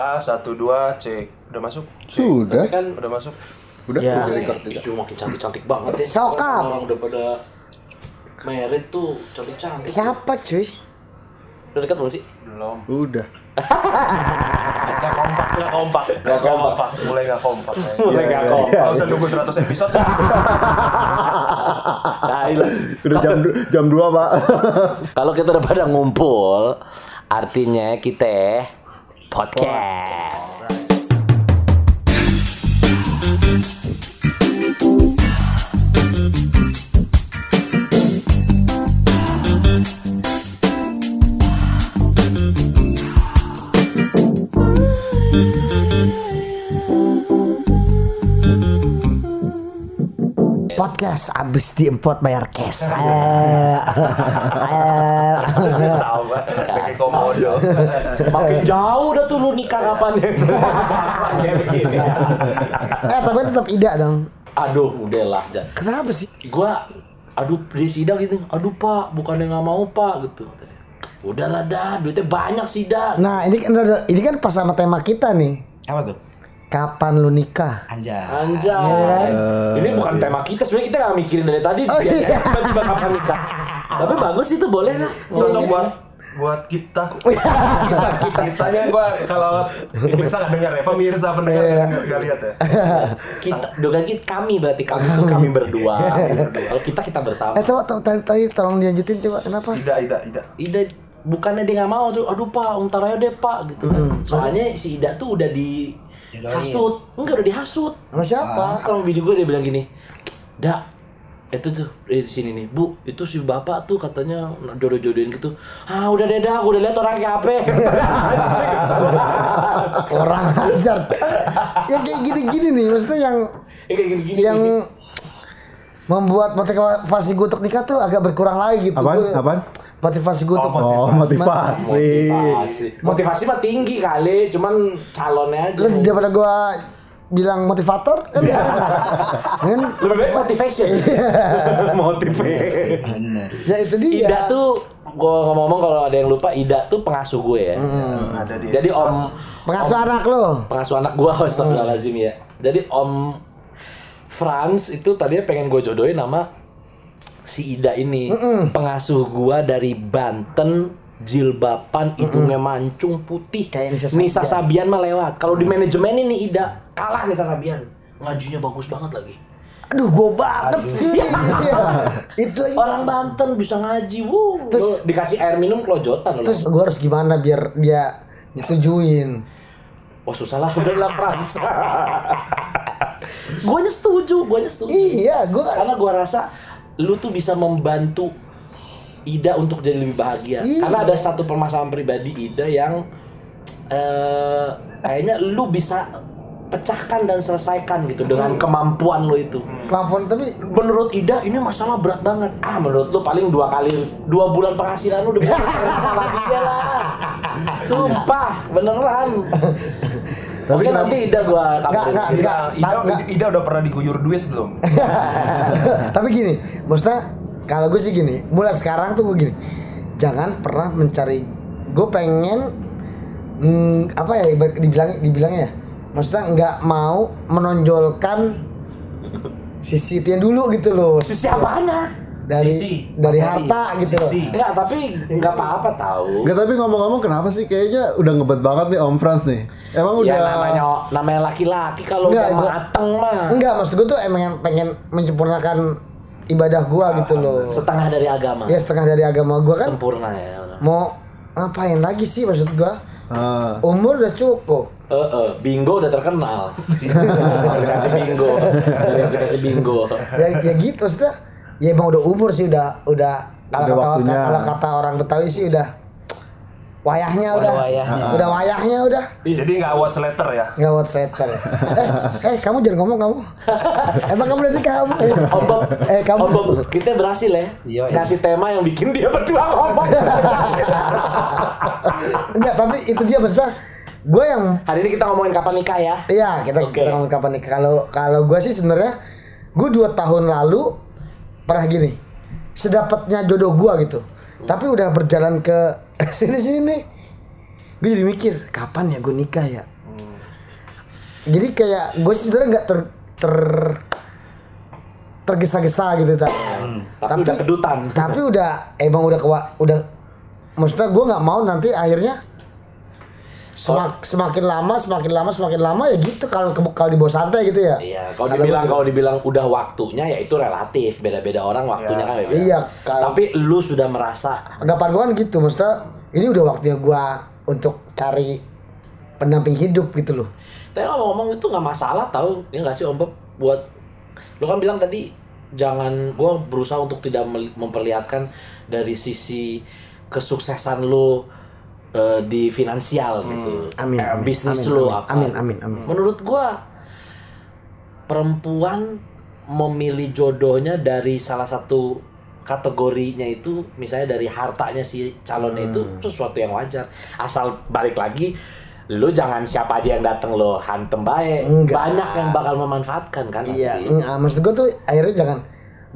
A satu dua cek udah masuk Sudah. Tapi kan udah masuk Udah Ya. udah record juga. isu makin cantik-cantik banget deh. Sokap. Orang udah pada merit tuh cantik-cantik. Siapa cuy? Udah dekat belum sih? belum Udah. nggak kompak nggak kompak nggak kompak mulai nggak kompak Mulai nggak iya, kompak. nggak usah nunggu 100 episode Nah, iya. Udah jam jam 2, Pak. Kalau kita udah pada ngumpul, artinya kita podcast. Podcast abis diempot bayar cash. Eh, eh. tahu kan kayak komodo Makin jauh dah tuh lu nikah kapan begini. eh tapi tetap ida dong. Aduh, udahlah, Jan. Kenapa sih? Gua aduh dia sidang gitu. Aduh, Pak, bukannya nggak mau, Pak gitu. Udahlah dah, duitnya banyak sidang. Nah ini kan ini kan pas sama tema kita nih. Apa tuh? Kapan lu nikah? Anjay. Anjay. Ini bukan tema kita, sebenarnya kita nggak mikirin dari tadi. Oh, iya. Tiba-tiba kapan nikah. Tapi bagus itu boleh lah. cocok buat buat kita kita kita kitanya gua kalau pemirsa nggak dengar ya pemirsa pendengar nggak lihat ya Kita, dogan kita kami berarti kami itu kami berdua. kami berdua. Kalau kita kita bersama. Eh coba tadi tolong dilanjutin coba kenapa? tidak tidak tidak Ida bukannya dia nggak mau tuh, aduh pak, untar aja deh pak gitu. Soalnya si Ida tuh udah dihasut, enggak udah dihasut. Sama siapa? Kalau bini gue dia bilang gini, dak itu tuh di sini nih bu itu si bapak tuh katanya jodoh-jodohin gitu ah udah deh dah gue udah lihat orang kayak apa Orang ajar. yang kayak gini-gini nih maksudnya yang Ya, kayak gini-gini yang membuat motivasi gue untuk nikah tuh agak berkurang lagi gitu. Apaan? Gua- Apaan? Motivasi gue untuk Oh, motivasi. motivasi. Motivasi. Mah tinggi kali cuman calonnya aja. Lu daripada gue bilang motivator kan? Kan? Lebih baik motivation. Motivation. Bener. ya itu dia. Ida tuh gue ngomong-ngomong kalau ada yang lupa Ida tuh pengasuh gue ya. Ada di jadi om pengasuh anak lo pengasuh anak gue Astagfirullahaladzim ya. Jadi om Franz itu tadinya pengen gue jodohin nama si Ida ini. Pengasuh gue dari Banten jilbaban hidungnya mancung putih. Kayak Nisa Nisa Sabian. Sabian mah lewat. Kalau di manajemen ini Ida kalah Nisa Sabian. Ngajunya bagus banget lagi. Aduh gue banget sih. Iya. itu lagi orang Banten bisa ngaji wuh. Terus- Lo dikasih air minum kelojotan lo terus gue harus gimana biar dia disetujuin Wah susah lah. Udah lah Frans Gue setuju, gue setuju iya gue Karena gue rasa lu tuh bisa membantu Ida untuk jadi lebih bahagia. Iya. Karena ada satu permasalahan pribadi Ida yang eh kayaknya lu bisa pecahkan dan selesaikan gitu dengan kemampuan lo itu. kemampuan tapi Menurut Ida ini masalah berat banget. Ah menurut lu paling dua kali dua bulan penghasilan lu udah bisa selesai masalah dia lah. Sumpah beneran. Tapi kenapa- nanti Ida gua Nggak, kabarin. nggak, Ida, Ida, nggak. Ida udah pernah diguyur duit belum? tapi gini maksudnya kalau gue sih gini mulai sekarang tuh gue gini jangan pernah mencari gue pengen hmm, apa ya dibilang dibilangnya ya maksudnya nggak mau menonjolkan sisi itu yang dulu gitu loh Sisi apanya? Dari Sisi. dari Materi. harta gitu loh Sisi. Enggak, tapi enggak apa-apa tahu. Enggak tapi ngomong-ngomong kenapa sih kayaknya udah ngebet banget nih Om Franz nih. Emang Ya udah namanya namanya laki-laki kalau udah gua- mateng mah enggak maksud gue tuh emang pengen menyempurnakan ibadah gue gitu loh setengah dari agama. ya setengah dari agama gue kan Sempurna ya. mau ngapain lagi sih maksud gue Ah, umur udah cukup Eh, eh, bingo udah terkenal. Aplikasi bingo. Aplikasi bingo. ya, ya gitu maksudnya ya emang udah umur sih udah udah kalau kata waktunya. kalau kata orang Betawi sih udah wayahnya Udah udah wayahnya. udah wayahnya udah Jadi nggak watch letter ya? nggak buat sweater ya. eh, eh kamu jangan ngomong kamu emang kamu udah nikah kamu eh, Om Bob, eh kamu Om Bob, kita berhasil ya. Iya, iya. Kasih tema yang bikin dia berdua ngomong. enggak tapi itu dia maksudnya gue yang Hari ini kita ngomongin kapan nikah ya. Iya, kita Oke. kita ngomong kapan nih. Kalau kalau gue sih sebenarnya gue dua tahun lalu pernah gini, sedapatnya jodoh gue gitu. Tapi udah berjalan ke sini sini, gue jadi mikir kapan ya gue nikah ya jadi kayak gue sebenarnya nggak ter ter tergesa-gesa gitu tak Tapi udah kedutan. tapi udah emang udah kewa, udah maksudnya gue nggak mau nanti akhirnya semak, semakin lama semakin lama semakin lama ya gitu kalau ke- kalau di bawah santai gitu ya Iya, kalau Kata dibilang gua kalau dibilang udah waktunya ya itu relatif, beda-beda orang waktunya Iya. kan beda. Iya, kalau- Tapi lu sudah merasa anggapan gue kan gitu maksudnya ini udah waktunya gue untuk cari pendamping hidup gitu loh Tapi ngomong-ngomong itu nggak masalah tau ya nggak sih Om Bob buat lu kan bilang tadi jangan gua berusaha untuk tidak memperlihatkan dari sisi kesuksesan lu eh, di finansial gitu. amin amin, bisnis amin, lu amin, apa. amin amin amin Menurut gua perempuan memilih jodohnya dari salah satu kategorinya itu misalnya dari hartanya si calonnya itu Hmm. sesuatu yang wajar asal balik lagi lu jangan siapa aja yang datang lo hantem baik Enggak. banyak yang bakal memanfaatkan kan iya enggak, maksud gue tuh akhirnya jangan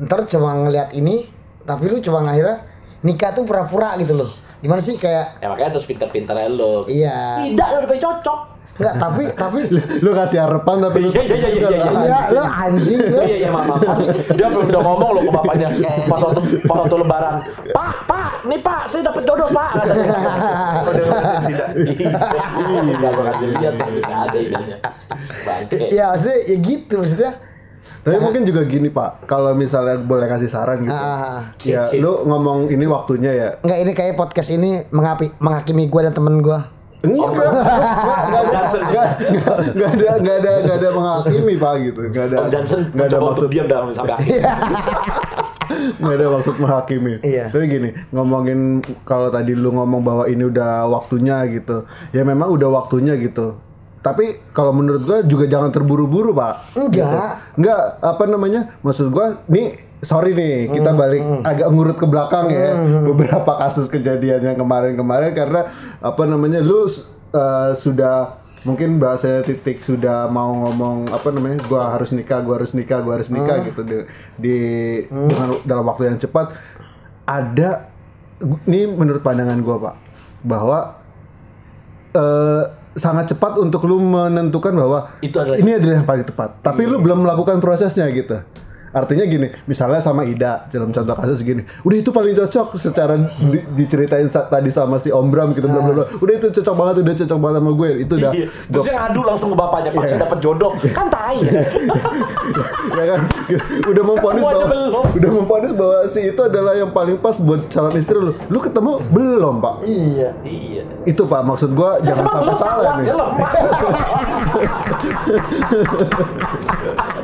ntar cuma ngeliat ini tapi lu cuma akhirnya nikah tuh pura-pura gitu loh gimana sih kayak ya makanya terus pinter-pinter lo iya. Tidak lo udah cocok. Enggak tapi tapi lu kasih harapan tapi lu Iya, iya, iya, iya, iya. iya lu anjing lu. Iya iya mama dia belum udah ngomong lo ke bapaknya. Pas waktu pas waktu lebaran. Pak pak nih pak saya dapat jodoh pak. Udah tidak. Iya, gua kasih lihat tapi nggak ada idenya. Bangke. ya maksudnya ya gitu maksudnya Tapi mungkin juga gini Pak, kalau misalnya boleh kasih saran gitu. Ah. ya, Cit, cit. lu ngomong ini waktunya ya. Enggak ini kayak podcast ini mengapi, menghakimi gue dan temen gue Enggak, Johnson enggak, enggak ada, enggak ada, enggak ada menghakimi Pak gitu. Enggak ada, Om Johnson enggak ada maksud, diam dalam sampai akhir. enggak ada maksud menghakimi. Iya. Tapi gini, ngomongin kalau tadi lu ngomong bahwa ini udah waktunya gitu. Ya memang udah waktunya gitu. Tapi kalau menurut gua juga jangan terburu-buru, Pak. Enggak. Enggak, apa namanya? Maksud gua nih sorry nih, kita Hmm, balik agak ngurut ke belakang ya. Beberapa kasus kejadian yang kemarin-kemarin karena apa namanya? Lu uh, sudah mungkin bahasa titik sudah mau ngomong apa namanya? Gua harus nikah, gua harus nikah, gua harus nikah Hmm. gitu di, di dengan dalam waktu yang cepat ada ini menurut pandangan gua, Pak, bahwa eh, sangat cepat untuk lu menentukan bahwa Itu adalah- ini adalah yang paling tepat. Tapi lu belum melakukan prosesnya gitu. Artinya gini, misalnya sama Ida dalam contoh kasus gini, udah itu paling cocok secara di- diceritain sa- tadi sama si Om Bram gitu, bla bla bla. Udah itu cocok banget, udah cocok banget sama gue. Itu udah, Iya. Terus dia ngadu langsung ke bapaknya, Pak, saya dapat jodoh. Kan tai. ya kan, udah memponis bahwa, belum. udah memponis bahwa si itu adalah yang paling pas buat calon istri lu. Lu ketemu belum, Pak? Iya Iya. Itu Pak maksud gua jangan Emang sampai lu salah salah, nih.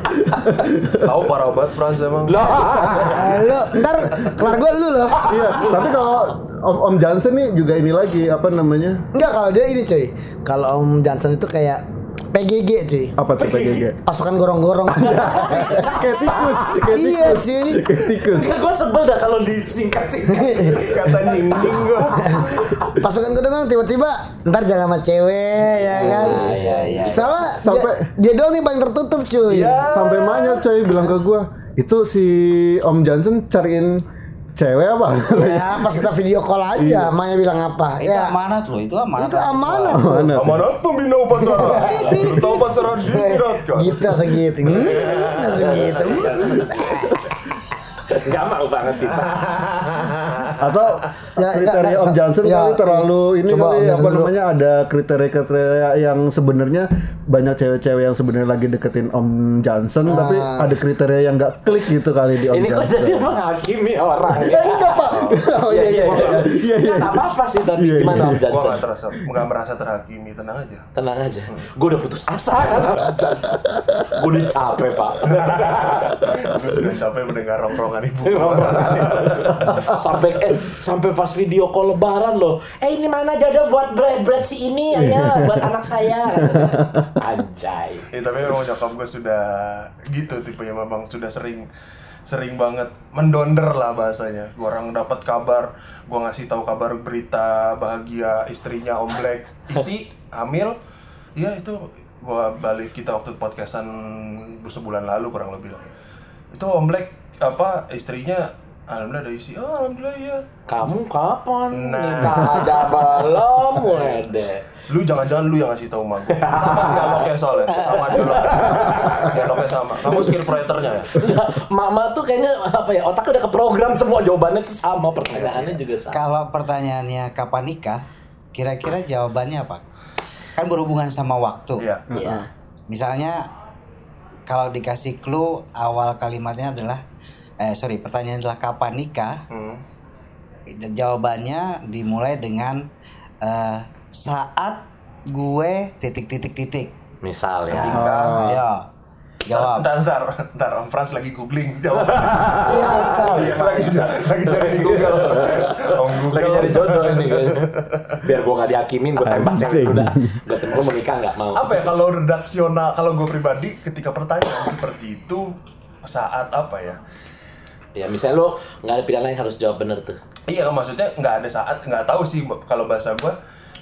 Tahu parah banget Frans emang. Eh, Lu ntar kelar gue lu loh Iya, tapi kalau Om Om Johnson nih juga ini lagi apa namanya? Enggak kalau dia ini cuy Kalau Om Johnson itu kayak PGG cuy Apa tuh PGG? Pasukan gorong-gorong kayak tikus, Iya cuy Kayak tikus. gue sebel dah kalau disingkat sih. Kata nying-nying gua. Pasukan gorong-gorong tiba-tiba Ntar jalan sama cewek ya kan Iya, iya. Soalnya Sampai- dia, dia doang nih paling tertutup cuy Sampai Manya coy bilang ke gua, itu si Om Johnson cariin cewek apa? Ya pas kita video call aja Maya bilang apa Itu Ya amanat loh, itu amanat. itu amanah Mana? Amanat pembina upacara. Serta upacara diistirahatkan. Gitu segitu Hmm, segitu Gak mau banget kita. Atau Ya, kriteria Om Johnson ya, kali terlalu ini coba kali apa dulu. namanya ada kriteria-kriteria yang sebenarnya banyak cewek-cewek yang sebenarnya lagi deketin Om Johnson tapi Ah. ada kriteria yang nggak klik gitu kali di Om Ini kok Johnson. jadi menghakimi orang. Enggak, Pak. Oh iya iya iya. Iya, iya. Nggak apa-apa sih tapi Iya, iya. gimana Om Gua Johnson? nggak terasa, nggak merasa terhakimi, tenang aja. Tenang aja. Gue udah putus asa kan Om Johnson. Gue udah capek pak. Gue sudah capek mendengar rongrongan ibu. sampai eh sampai pas video call lebaran loh. Eh ini mana jodoh buat bread bread si ini ya buat anak saya. Anjay. Ya, tapi memang nyokap gue sudah gitu tipenya memang sudah sering sering banget mendonder lah bahasanya. Gua orang dapat kabar, gua ngasih tahu kabar berita bahagia istrinya Om Black isi hamil. Ya itu gua balik kita waktu podcastan sebulan lalu kurang lebih lah. Itu Om Black apa istrinya Alhamdulillah ada isi. Oh, alhamdulillah iya. Kamu kapan Nah. nikah aja belum, wede? Lu jangan-jangan lu yang ngasih tahu sama gue. Sama dialognya soalnya. Sama dialog. Dialognya sama. Kamu skill writer-nya ya? Mama tuh kayaknya apa ya otaknya udah keprogram semua jawabannya tuh sama pertanyaannya juga sama. Kalau pertanyaannya kapan nikah, kira-kira jawabannya apa? Kan berhubungan sama waktu. Iya. Iya. Misalnya kalau dikasih clue awal kalimatnya adalah eh sorry pertanyaan adalah kapan nikah? Hmm. Jawabannya dimulai dengan eh, saat gue titik titik titik. Misal ya. Ayo jawab. Ntar, ntar, ntar, Om Frans lagi googling jawab. Iya, tahu. Iya, lagi, lagi nyari di Google. Om Google. Lagi nyari jodoh ini kayaknya. Biar gua gak dihakimin, gua tembak cewek udah. Udah temen gua mau nikah gak mau. Apa ya kalau redaksional, kalau gue pribadi ketika pertanyaan seperti itu saat apa ya? Ya misalnya lu gak ada pilihan lain harus jawab bener tuh. Iya maksudnya nggak ada saat nggak tahu sih kalau bahasa gue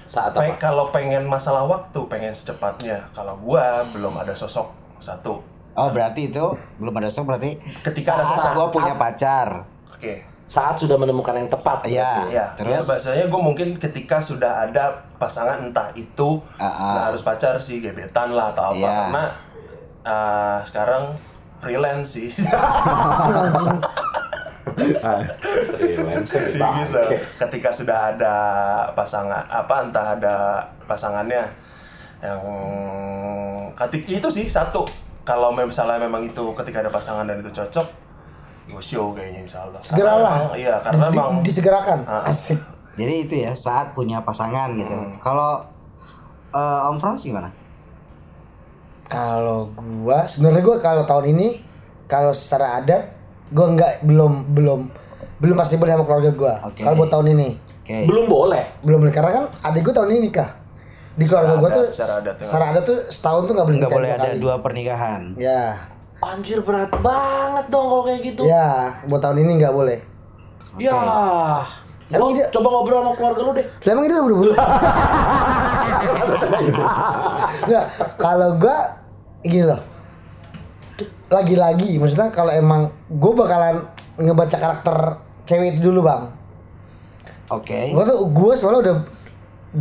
Saat apa? kalau pengen masalah waktu pengen secepatnya kalau gua belum ada sosok satu Oh berarti itu belum ada sok berarti Ketika ada saat saat- gue punya pacar. oke Saat sudah menemukan yang tepat. Iya. ya Terus? ya bahasanya gue mungkin ketika sudah ada pasangan entah itu Ah, ah. nggak harus pacar sih gebetan lah atau apa Iya. karena uh, sekarang freelance sih Freelance gitu ketika sudah ada pasangan apa entah ada pasangannya yang ketik itu sih satu kalau misalnya memang itu ketika ada pasangan dan itu cocok gue show kayaknya insya Allah Segeralah. iya karena Di- memang disegerakan. Ah. Asik. Jadi itu ya saat punya pasangan gitu. Hmm. Kalau eh, Om Frans gimana? Kalau gua sebenarnya gua kalau tahun ini kalau secara adat gua nggak belum belum belum pasti boleh sama keluarga gua. Oke. Kalau buat tahun ini Oke. Belum boleh. belum boleh karena kan adik gua tahun ini nikah. Di keluarga Secara gua tuh adat, secara adat secara adat tuh setahun tuh nggak boleh Nggak boleh dua ada kali. dua pernikahan. Ya, Anjir berat banget dong kalau kayak gitu. ya buat tahun ini nggak boleh. Ya. Emang dia- coba ngobrol sama keluarga lu deh. Lah emang ini udah berbulan? Nggak, kalau gua gini loh. Lagi-lagi, maksudnya kalau emang gua bakalan ngebaca karakter cewek itu dulu bang. Oke. Gua tuh gua soalnya udah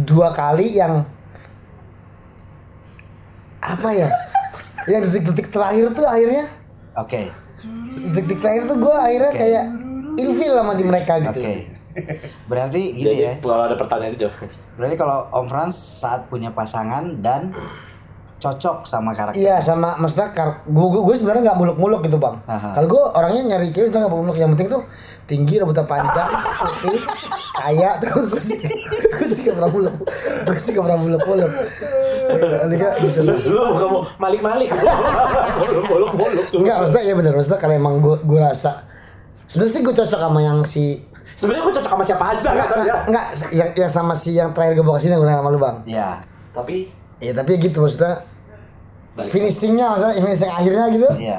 dua kali yang apa ya? Yang detik-detik terakhir tuh akhirnya Oke. detik-detik terakhir tuh gua akhirnya Oke. kayak ilfil sama di mereka gitu. Oke. Berarti gini Jadi ya. kalau ada pertanyaan itu. Berarti kalau Om Frans saat punya pasangan dan cocok sama karakter. Iya sama maksudnya kar- gue gue sebenarnya nggak muluk-muluk gitu bang. Kalau gue orangnya nyari cewek itu nggak muluk yang penting tuh tinggi rambutnya panjang, putih, kaya tuh gue sih gue sih gak pernah muluk, gue sih gak pernah muluk-muluk. Liga gitu loh. Lu kamu malik-malik. Muluk-muluk. Enggak maksudnya ya benar maksudnya kalau emang gue gue rasa sebenarnya sih gue cocok sama yang si Sebenarnya gua cocok sama siapa aja enggak, kan ya. enggak, enggak, yang, yang sama si yang terakhir gue bawa ke sini gue nanya sama lu bang. Iya. Tapi Ya tapi gitu maksudnya Balik. finishingnya maksudnya finishing akhirnya gitu. Iya.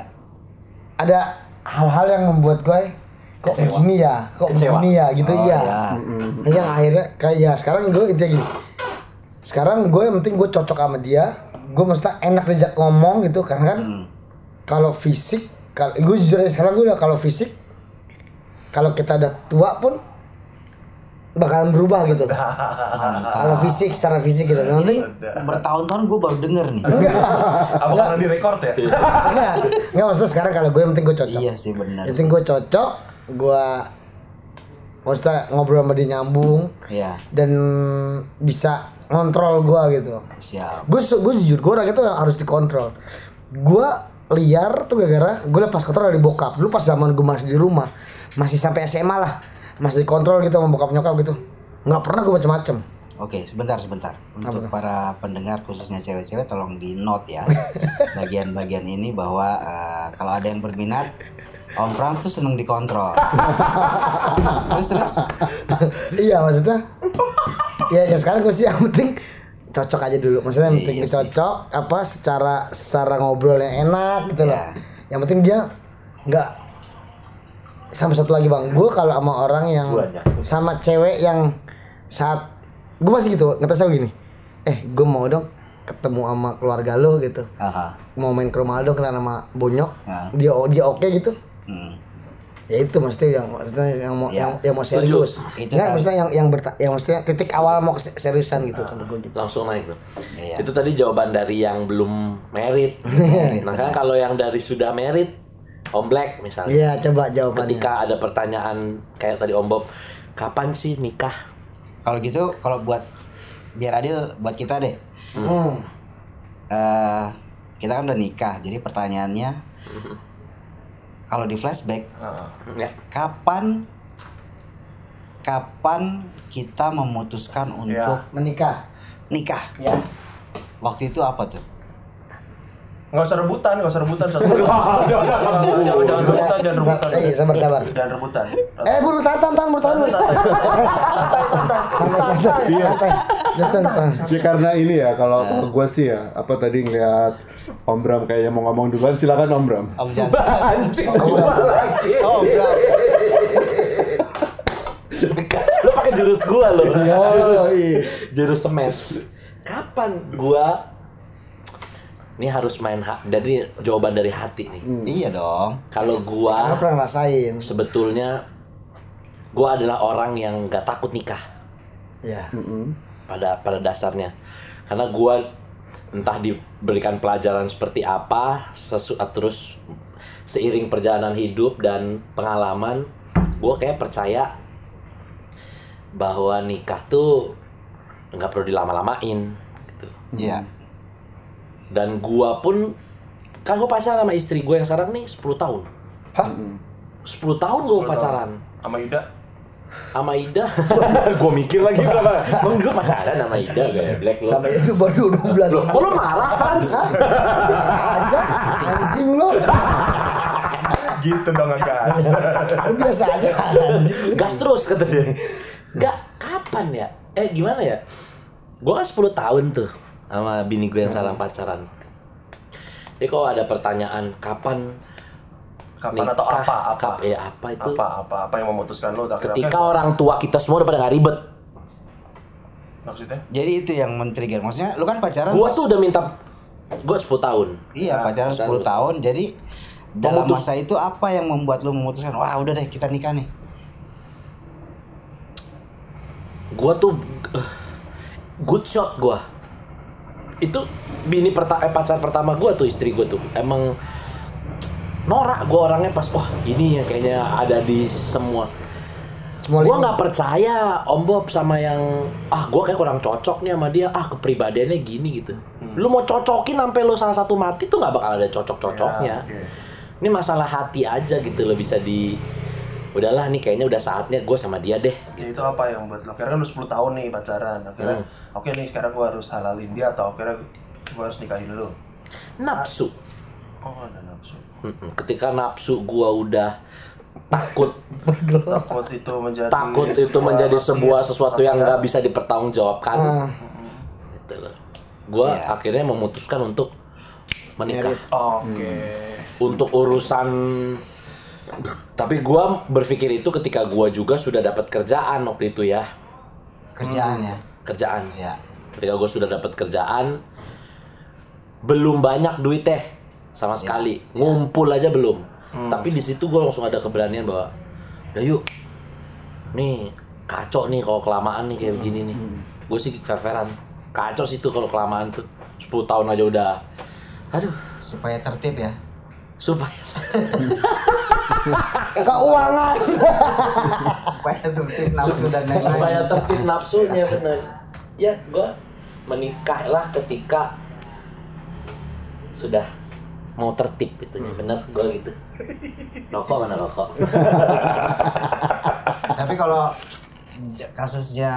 ada hal-hal yang membuat gue kok Kecewa. begini ya kok Kecewa. begini ya gitu Oh, iya iya. yang akhirnya kayak ya sekarang gue intinya gini sekarang gue yang penting gue cocok sama dia gue mesti enak diajak ngomong gitu karena kan Hmm. kalau fisik kalau gue jujur aja sekarang gue udah kalau fisik kalau kita udah tua pun bakalan berubah gitu kalau fisik secara fisik gitu penting Bertahun-tahun gue baru denger nih. apa karena di record ya enggak enggak maksudnya sekarang kalau gue yang penting gue cocok iya sih benar. Yang penting gue cocok, gue maksudnya ngobrol sama dia nyambung Iya. dan bisa ngontrol gue gitu. Siap. Gue gue jujur gue orangnya tuh harus dikontrol. Gue liar tuh gara-gara gue lepas kontrol dari bokap. Lu pas zaman gue masih di rumah, masih sampai SMA lah, masih dikontrol gitu sama bokap nyokap gitu. Nggak pernah gue macem-macem. Oke, sebentar sebentar. Untuk tuh? para pendengar khususnya cewek-cewek tolong di note ya. Bagian-bagian ini bahwa eh, kalau ada yang berminat Om Frans tuh seneng dikontrol. terus terus. iya maksudnya. ya ya sekarang gue sih yang penting cocok aja dulu. Maksudnya yang penting Iya cocok apa secara secara ngobrol yang enak gitu loh. Iya. Yang penting dia nggak sama satu lagi bang, gue kalau sama orang yang Banyak. sama cewek yang saat gue masih gitu ngetes aku gini, eh gue mau dong ketemu sama keluarga lo gitu, Aha. mau main ke rumah lo kenal sama bonyok, Nah. dia dia oke gitu, Hmm. Ya itu maksudnya yang maksudnya yang mau Ya. yang, yang mau serius. Itu Nggak, kan. maksudnya yang yang berta yang maksudnya titik awal mau keseriusan gitu kalau gue gitu. langsung naik tuh. Iya. Itu tadi jawaban dari yang belum merit. nah kan kalau yang dari sudah merit, Om Black misalnya. Iya, coba jawabannya. Ketika ada pertanyaan kayak tadi Om Bob, kapan sih nikah? Kalau gitu, kalau buat biar adil buat kita deh. Hmm. eh kita kan udah nikah, jadi pertanyaannya kalau di flashback, Ah. Ya. kapan kapan kita memutuskan untuk Menikah. nikah? Ya. Waktu itu apa tuh? Nggak usah rebutan, nggak usah rebutan satu. Jangan jangan rebutan, jangan rebutan. Eh, sabar sabar. Jangan rebutan. Eh, buru tahan tahan buru buru. Santai, santai. Santai santai. Iya. Santai. Santai. Ya karena ini ya kalau gue sih ya apa tadi ngeliat Om Bram kayaknya mau ngomong duluan silakan Om Bram. Om gua lagi. Oh, bro. Lu pakai jurus gua lo. Jurus iya. jurus smash. Kapan gua ini harus main hak jadi jawaban dari hati nih. Iya dong. Kalau gua pernah ngerasain? sebetulnya gua adalah orang yang gak takut nikah Ya. pada pada dasarnya. Karena gua entah diberikan pelajaran seperti apa sesu, terus seiring perjalanan hidup dan pengalaman gua kayak percaya bahwa nikah tuh nggak perlu dilama-lamain gitu. Iya. Dan gua pun kan gua pacaran sama istri gue yang sekarang nih 10 tahun Hah? 10 tahun gua pacaran Sama Ida. sama Ida gua mikir lagi berapa emang gua pacaran sama Ida gak Black lo Sampai itu baru dua bulan. Loh, kok lo marah Franz? Biasa aja. Anjing lo. Gitu dong ngegas. Lo biasa aja anjing. gas terus kata dia Gak, kapan ya? Eh gimana ya? Gua kan 10 tahun tuh sama bini gue yang sekarang pacaran Jadi kalau ada pertanyaan kapan Kapan atau nikah, apa? Apa? kap- ya apa itu? Apa? Apa? Apa yang memutuskan lo? Ketika orang tua kita semua udah pada gak ribet Maksudnya? Jadi itu yang men-trigger. Maksudnya lu kan pacaran Gua tuh udah minta Gua 10 tahun Iya, pacaran 10 pacaran. tahun. Jadi dalam Memutus- masa itu apa yang membuat lu memutuskan, "Wah, udah deh kita nikah nih." Gua tuh eh, Good shot gua Itu bini perta eh, pacar pertama gua tuh istri gua tuh Emang Norak gua orangnya pas Wah ini yang kayaknya ada di semua Semua Gua lingkungan. nggak percaya Om Bob sama yang ah gua kayak kurang cocok nih sama dia ah kepribadiannya gini gitu. Lu mau cocokin sampai lu salah satu mati tuh nggak bakal ada cocok-cocoknya. Ya, oke. Ini masalah hati aja gitu lo bisa di udahlah nih kayaknya udah saatnya gue sama dia deh. Ya itu apa yang buat lo? Akhirnya lu 10 tahun nih pacaran. Akhirnya Hmm. oke nih sekarang gua harus halalin dia atau akhirnya gua harus nikahin lu. Nafsu. Oh, ada nafsu. Mm-mm. Ketika nafsu gua udah takut Takut itu menjadi takut itu sebuah menjadi sebuah sesuatu yang nggak bisa dipertanggungjawabkan. Ah. Gitu loh. Gua Iya. akhirnya memutuskan untuk menikah. Oke. untuk urusan tapi gua berpikir itu ketika gua juga sudah dapat kerjaan waktu itu ya. Kerjaan ya. kerjaan. Ya. ketika gua sudah dapat kerjaan belum banyak duit teh sama sekali. Ngumpul aja belum. Tapi di situ gua langsung ada keberanian bahwa ya yuk. Nih kacau nih kalau kelamaan nih kayak begini nih. Gue sih fair-fairan. Kacau sih tuh kalau kelamaan tuh. 10 tahun aja udah. Aduh. Supaya tertib ya. supaya Keuangan. Supaya tertib nafsu dan lain-lain. supaya tertib nafsunya bener ya gua menikahlah ketika sudah mau tertib itu bener gua gitu rokok mana rokok Tapi kalau kasusnya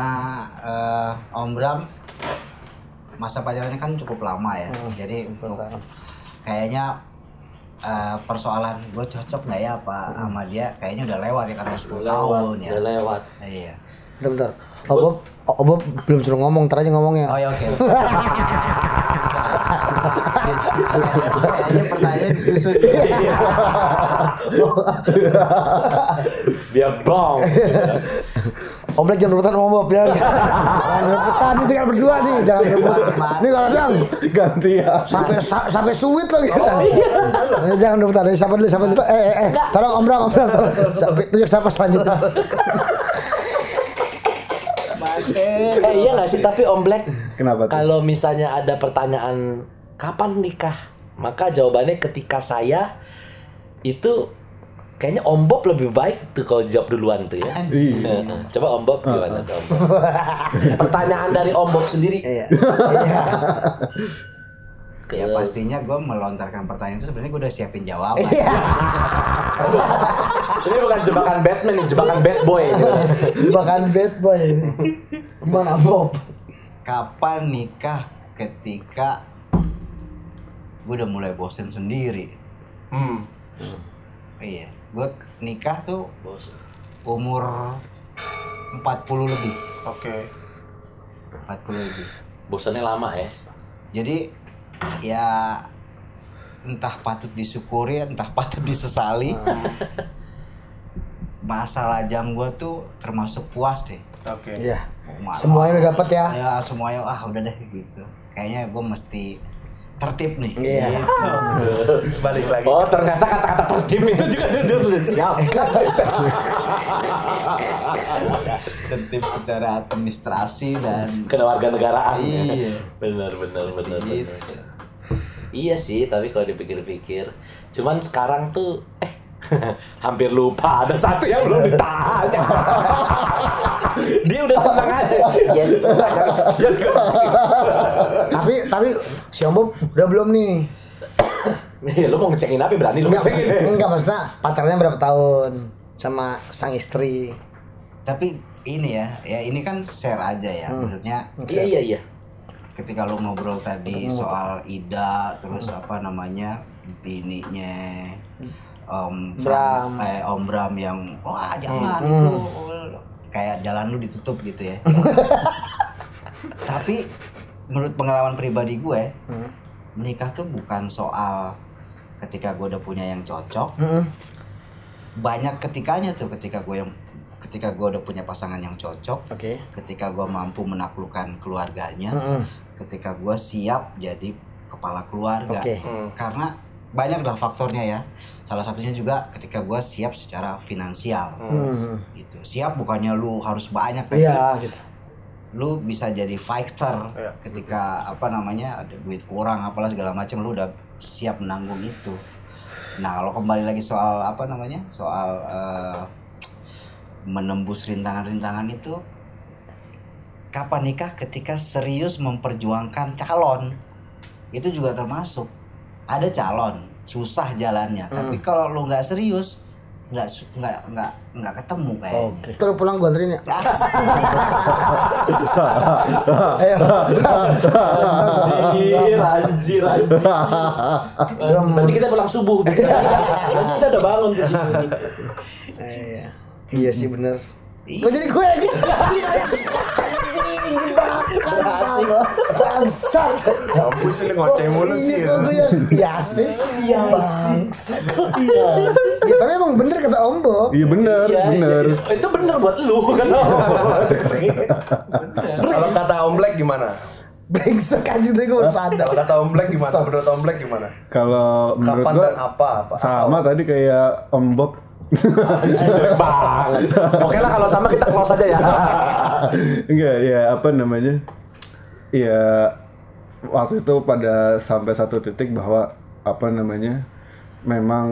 eh, Om Bram masa pacarannya kan cukup lama ya. Jadi untuk kayaknya eh, persoalan gue cocok nggak ya apa sama dia kayaknya udah lewat ya karena 10 tahun ya. udah lewat Iya. Bentar, bentar. Oh, Bob, oh, Bob belum suruh ngomong, ntar aja ngomongnya. Oh ya oke. Kayaknya pertanyaan disusun. biar bong Omlek jangan rebutan sama Bob ya. Jangan rebutan ini tinggal berdua nih, jangan rebutan. Ini kalau dong Ganti ya. sampai sa- sampai suwit lagi. Eh, jangan rebutan. Eh, Siapa dulu? Siapa dulu? Eh, eh, eh. Tolong Om Bram, Om Bram. tolong. Sampai tunjuk siapa selanjutnya. Eh iya nggak sih tapi Om Black Kenapa tuh? kalau misalnya ada pertanyaan kapan nikah maka jawabannya ketika saya itu kayaknya Om Bob lebih baik tuh kalau jawab duluan tuh ya. Iya. Heeh. Coba Om Bob gimana tuh Om Bob? Pertanyaan dari Om Bob sendiri. Iya. Iya. Ya pastinya gue melontarkan pertanyaan itu sebenarnya gue udah siapin jawaban. Ini bukan jebakan Batman, ini jebakan bad boy. gitu. Bahkan bad boy. Gimana Bob? Kapan nikah ketika gue udah mulai bosen sendiri? Hmm. Iya, gue nikah tuh umur 40 lebih, Oke. 40 lebih. Bosannya lama ya. Jadi ya entah patut disyukuri, entah patut disesali. Masalah jam gue tuh termasuk puas deh. Oke. Iya. Malah- Semuanya udah dapat ya. Ya semuanya ah udah deh gitu. Kayaknya gue mesti tertib nih. Iya. Gitu. Balik lagi. Oh ternyata kata-kata tertib itu juga sudah siap. tertib secara administrasi dan Kewarganegaraan. Iya. Benar benar benar. Gitu. benar. Iya sih, tapi kalau dipikir-pikir, cuman sekarang tuh eh hampir lupa ada satu yang belum ditanya. Dia udah senang aja. Yes, yes. Tapi tapi si Om Bob udah belum nih? Nih, lu mau ngecekin apa berani lu Enggak, ngecekin. enggak maksudnya pacarnya berapa tahun sama sang istri? Tapi ini ya, ya ini kan share aja ya. Maksudnya Iya iya iya. ketika lo ngobrol tadi soal Ida terus apa namanya bininya Om Frans, Bram. eh, Om Bram yang wah jangan itu kayak jalan lu ditutup gitu ya. Tapi menurut pengalaman pribadi gue, menikah tuh bukan soal ketika gue udah punya yang cocok, Heeh. banyak ketikanya tuh ketika gue yang ketika gue udah punya pasangan yang cocok, Oke. ketika gue mampu menaklukkan keluarganya, Heeh. ketika gue siap jadi kepala keluarga Oke. karena banyak lah faktornya ya salah satunya juga ketika gue siap secara finansial Hmm. gitu siap bukannya lu harus banyak tapi Iya gitu. Lu bisa jadi fighter Iya. ketika apa namanya ada duit kurang apalah segala macam lu udah siap menanggung itu. Nah kalau kembali lagi soal apa namanya soal eh, menembus rintangan-rintangan itu kapan nikah ketika serius memperjuangkan calon? Itu juga termasuk. Ada calon susah jalannya. Tapi kalau lu nggak serius nggak nggak nggak nggak ketemu kayaknya Oke. Terus pulang gua anterin ya. Ayo. Anjir, anjir, anjir. Nanti kita pulang subuh. Besok kita udah bangun tuh. Iya. Iya sih bener. Iya. Kok jadi gue lagi? Asik. Bangsat. Kampus ini ngoceh mulu Iya sih. kok gue yang Iya sih. Iya sih. Iya. Ya, tapi emang bener kata Om Bob. Iya bener, Iya, bener. iya. Itu bener buat lu kan. Kalau kata Om Black gimana? Brengsek aja tuh gue sadar. Kalau kata Om Black gimana? Menurut Om Black gimana? Kalau menurut dan apa? apa sama tadi kayak Om Bob. Jelek banget. Oke lah kalau sama kita close aja ya. Enggak, ya apa namanya? Ya waktu itu pada sampai satu titik bahwa apa namanya? Memang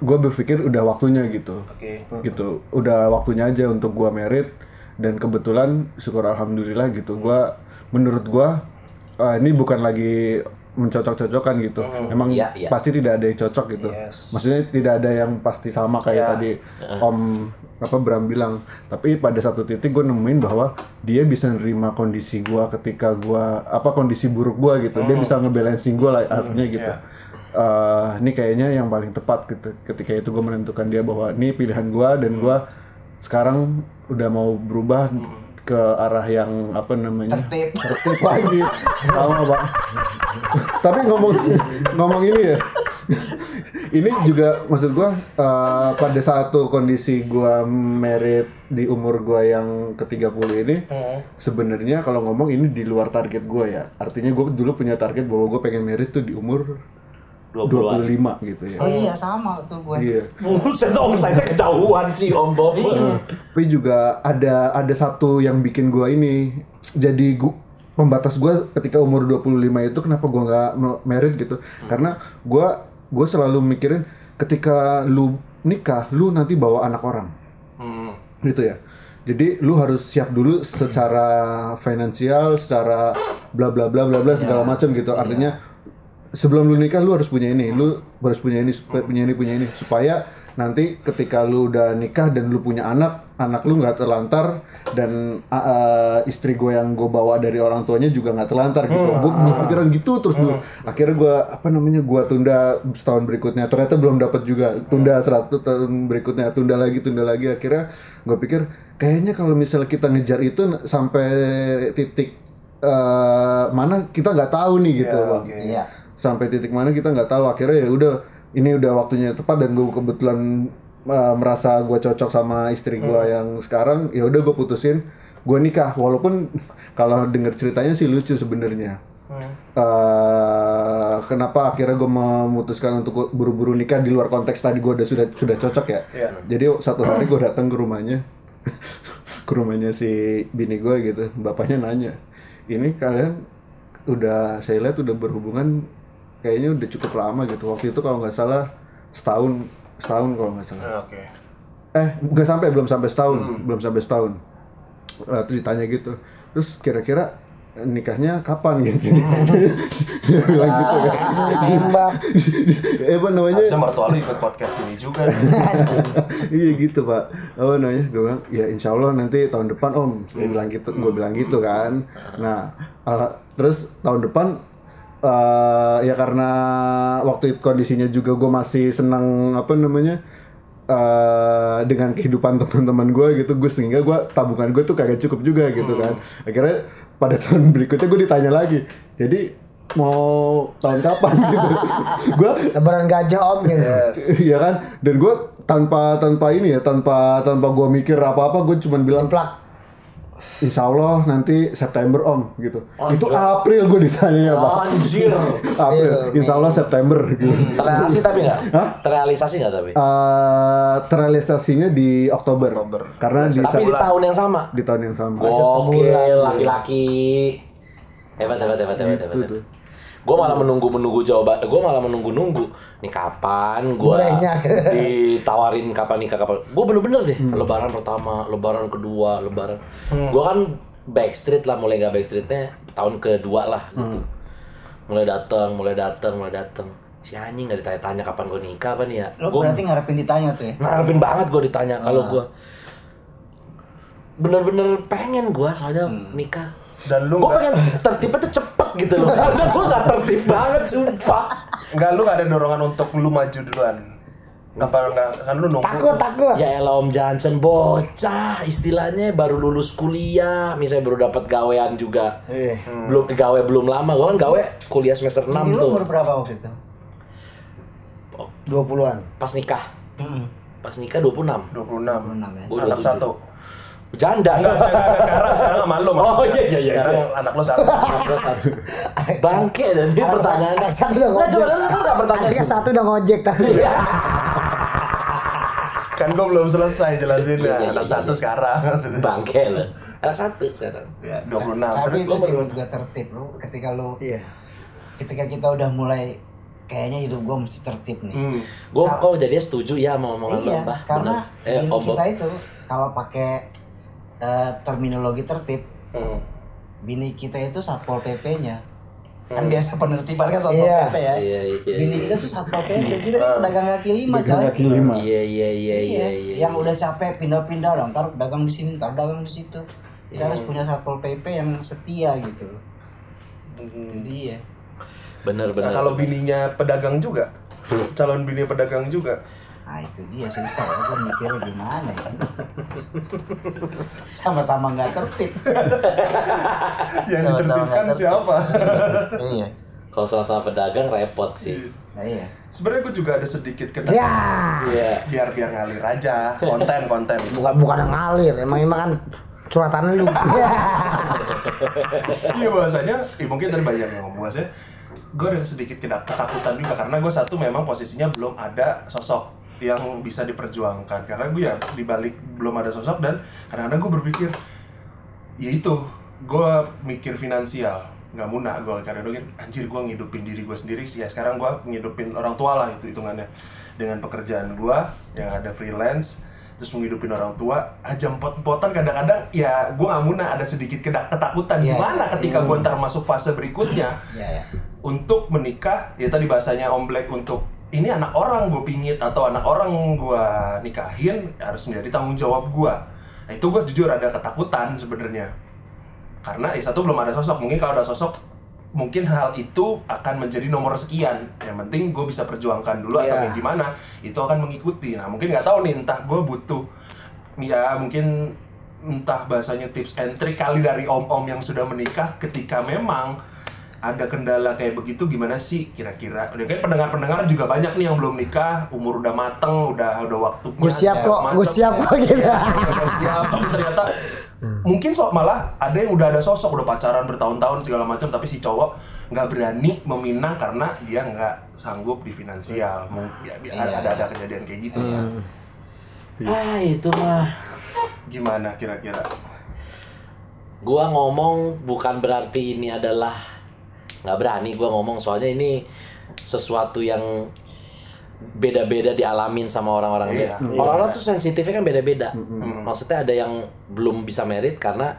gue berpikir udah waktunya gitu. Oke. Gitu. Udah waktunya aja untuk gua merit dan kebetulan syukur alhamdulillah gitu. Gua menurut gua eh, ini bukan lagi mencocok-cocokkan gitu. Emang Iya, iya. pasti tidak ada yang cocok gitu. Yes. Maksudnya tidak ada yang pasti sama kayak Iya. tadi Om apa Bram bilang. Tapi pada satu titik gue nemuin bahwa dia bisa nerima kondisi gua ketika gua apa kondisi buruk gua gitu. Dia bisa ngebalancing gua lah artinya gitu. iya. Eh, ini kayaknya yang paling tepat gitu. Ketika itu gue menentukan dia bahwa ini pilihan gua dan gua sekarang udah mau berubah ke arah yang apa namanya? Tertib. Tertib lagi. Sama pak? Tapi ngomong ngomong ini ya. Ini juga maksud gua eh, pada satu kondisi gua merit di umur gua yang ke-30 ini sebenarnya kalau ngomong ini di luar target gua ya. Artinya gua dulu punya target bahwa gua pengen merit tuh di umur 20-an. 25 gitu ya. Oh iya sama tuh gue. Iya. Buset om saya kejauhan sih om Bob. Tapi juga ada ada satu yang bikin gua ini jadi gua pembatas gua ketika umur 25 itu kenapa gua nggak me- merit gitu. Karena gua gua selalu mikirin ketika lu nikah, lu nanti bawa anak orang. Hmm. Gitu ya. Jadi lu harus siap dulu secara finansial, secara bla bla bla bla bla segala macam gitu. Artinya sebelum lu nikah lu harus punya ini, lu harus punya ini, punya ini, punya ini supaya nanti ketika lu udah nikah dan lu punya anak, anak lu nggak terlantar dan uh, uh, istri gue yang gue bawa dari orang tuanya juga nggak terlantar gitu. Gue pikiran gitu terus dulu. Akhirnya gue apa namanya gue tunda setahun berikutnya. Ternyata belum dapat juga. Tunda 100 tahun berikutnya, tunda lagi, tunda lagi. Akhirnya gue pikir kayaknya kalau misalnya kita ngejar itu sampai titik eh, mana kita nggak tahu nih gitu, Iya, bang oke. Sampai titik mana kita nggak tahu. Akhirnya ya udah ini udah waktunya tepat dan gue kebetulan uh, merasa gue cocok sama istri gue yang sekarang ya udah gue putusin gue nikah. Walaupun kalau denger ceritanya sih lucu sebenarnya. Uh, kenapa akhirnya gue memutuskan untuk buru-buru nikah di luar konteks tadi gue udah sudah sudah cocok ya? Iya. jadi satu hari gue datang ke rumahnya. Ke rumahnya si bini gue gitu. Bapaknya nanya ini kalian udah saya lihat udah berhubungan kayaknya udah cukup lama gitu. Waktu itu kalau nggak salah setahun setahun kalau nggak salah. Ah, Oke. eh nggak sampai belum sampai setahun belum sampai setahun. Eh, terus ditanya gitu. Terus kira-kira nikahnya kapan gitu? Dia bilang gitu kan. Tembak. eh apa namanya? Harusnya mertua lu ikut podcast ini juga. iya gitu pak. Apa namanya? Gue bilang ya insya Allah nanti tahun depan om. Dia bilang gitu gue bilang gitu kan. Nah ala- terus tahun depan eh, ya karena waktu itu kondisinya juga gue masih senang apa namanya eh, dengan kehidupan teman-teman gue gitu gue sehingga gue tabungan gue tuh kagak cukup juga gitu kan akhirnya pada tahun berikutnya gue ditanya lagi jadi mau tahun kapan gitu gue Lebaran gajah om gitu. Yes. Iya kan? Dan gue tanpa tanpa ini ya, tanpa tanpa gue mikir apa apa, gue cuman bilang Plak. Insya Allah nanti September om gitu. Itu April gue ditanya ya pak. Anjir. April, Insya Allah September gitu. Terrealisasi tapi nggak? Hah? Terrealisasi nggak tapi? Eh, terrealisasinya di Oktober. Oktober. Karena di, Tapi di tahun yang sama. di tahun yang sama. Oke, laki-laki. Hebat, hebat, hebat, hebat, hebat. Gitu tuh. Gue malah menunggu menunggu jawaban. Gue malah menunggu nunggu. Nih kapan gue ditawarin kapan nikah kapan? Gue bener-bener deh. Hmm. Lebaran pertama, Lebaran kedua, Lebaran. Gue kan backstreet lah, mulai gak backstreetnya tahun kedua lah gitu. Hmm. Mulai datang, mulai datang, mulai datang. Si anjing gak ditanya-tanya kapan gue nikah apa nih ya? Lo Gua berarti ngarepin ditanya tuh ya? ngarepin banget gue ditanya kalau gue bener-bener pengen gue soalnya nikah Dan lu gue pengen tertibnya tuh cepet gitu loh karena gue gak tertib banget sumpah nggak lu nggak ada dorongan untuk lu maju duluan. Apa nggak kan lu nunggu? Takut takut. ya elah om Johnson bocah istilahnya baru lulus kuliah misalnya baru dapat gawean juga Iya. belum gawe belum lama gue kan gawe kuliah semester 6 Ini lo tuh umur berapa waktu itu? 20-an. pas nikah Hmm. pas nikah 26 26. 26 ya. Gua Anak 27. satu. Janda Enggak, enggak, enggak, sekarang sekarang sama lu Oh, iya, iya, iya, Sekarang iya. anak lu satu. bangke dan ini Anak pertanyaan anak satu udah Nggak, coba ngojek. lu nggak pertanyaan Adiknya satu udah ngojek tapi. kan gua belum selesai jelasinnya. Iya, iya, Anak iya, satu iya. sekarang. bangke lo anak satu sekarang Ya, 26. Tapi itu lu sih gue tertib lo ketika lo Iya. ketika kita udah mulai kayaknya hidup gue mesti tertib nih. Hmm. gue kok jadi setuju ya sama omongan lo Iya, karena eh kita itu kalau pakai eh, terminologi tertib, Hmm. bini kita itu satpol pp-nya. Kan biasa penertiban kan satpol Iya. pp ya. iya iya Bini kita tuh satpol pp, kita kan pedagang kaki lima coy. Kaki lima. iya iya iya iya iya Yang udah capek pindah-pindah dong, ntar dagang di sini, ntar dagang di situ. Kita harus punya satpol pp yang setia gitu. Jadi ya. bener Nah, bener kalau bininya pedagang juga. Calon bini pedagang juga. Nah itu dia susah, aku mikirnya gimana ya. Sama-sama nggak tertib. Yang Sama-sama ditertibkan nggak tertib. siapa? iya. kalau sama-sama pedagang repot sih Nah, iya. sebenarnya gue juga ada sedikit kena Ya, Iya. biar biar ngalir aja konten konten bukan bukan ngalir, emang emang kan curhatan lu. iya bahasanya ya mungkin tadi banyak yang ngomong bahasanya gue ada sedikit ketakutan juga karena gue satu memang posisinya belum ada sosok yang bisa diperjuangkan. Karena gue ya dibalik belum ada sosok dan kadang-kadang gue berpikir ya itu gue mikir finansial nggak muna gue kadang-kadang mikir, anjir gue ngidupin diri gue sendiri sih. Ya sekarang gue ngidupin orang tua lah itu hitungannya. Dengan pekerjaan gue yang ada freelance terus menghidupin orang tua aja empot-empotan kadang-kadang ya gue nggak muna ada sedikit kedak ketakutan. Iya. gimana ketika gue ntar masuk fase berikutnya? Iya, ya. untuk menikah ya tadi bahasanya Om Black untuk ini anak orang gue pingit atau anak orang gue nikahin harus menjadi tanggung jawab gue nah itu gue jujur ada ketakutan sebenarnya. Karena ya satu belum ada sosok. Mungkin kalau ada sosok mungkin hal itu akan menjadi nomor sekian. Yang penting gue bisa perjuangkan dulu atau Iya. kayak gimana itu akan mengikuti. Nah mungkin nggak tahu nih entah gue butuh ya mungkin entah bahasanya tips and trick kali dari om-om yang sudah menikah ketika memang ada kendala kayak begitu gimana sih kira-kira? Udah kan pendengar-pendengar juga banyak nih yang belum nikah, umur udah mateng, udah udah waktunya. Gue siap kok, gue siap kok gitu. Iya, siap, tapi ternyata mungkin sok malah ada yang udah ada sosok udah pacaran bertahun-tahun segala macam tapi si cowok nggak berani meminang karena dia nggak sanggup di finansial mungkin ya, biar Iya. ada ada kejadian kayak gitu ya Ah, itu mah. gimana kira-kira Gua ngomong bukan berarti ini adalah nggak berani gua ngomong soalnya ini sesuatu yang beda-beda dialamin sama orang-orang Iya. beda. Orang-orang tuh sensitifnya kan beda-beda. Maksudnya ada yang belum bisa merit karena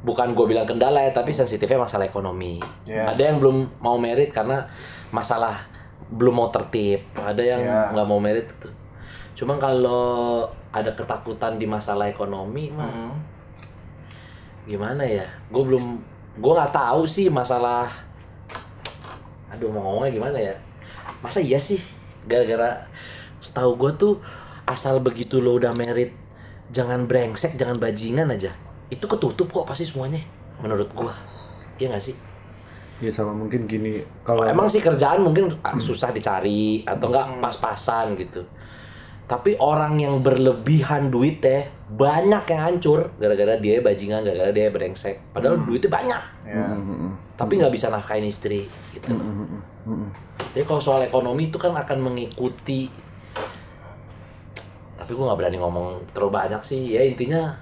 bukan gue bilang kendala ya, tapi sensitifnya masalah ekonomi. Iya. Ada yang belum mau merit karena masalah belum mau tertib. Ada yang Iya. nggak mau merit. Cuma kalau ada ketakutan di masalah ekonomi mah Hmm. gimana ya gue belum gue nggak tahu sih masalah aduh mau ngomongnya gimana ya? Masa iya sih? Gara-gara setahu gue tuh asal begitu lo udah merit jangan brengsek jangan bajingan aja itu ketutup kok pasti semuanya menurut gue Iya gak sih? Ya sama mungkin gini kalau emang sih kerjaan mungkin ah, susah dicari atau enggak pas-pasan gitu tapi orang yang berlebihan duit teh banyak yang hancur gara-gara dia bajingan gara-gara dia brengsek. Padahal duitnya banyak. Ya. Tapi nggak bisa nafkahin istri gitu. Jadi kalau soal ekonomi itu kan akan mengikuti. Tapi gue nggak berani ngomong terlalu banyak sih. Ya intinya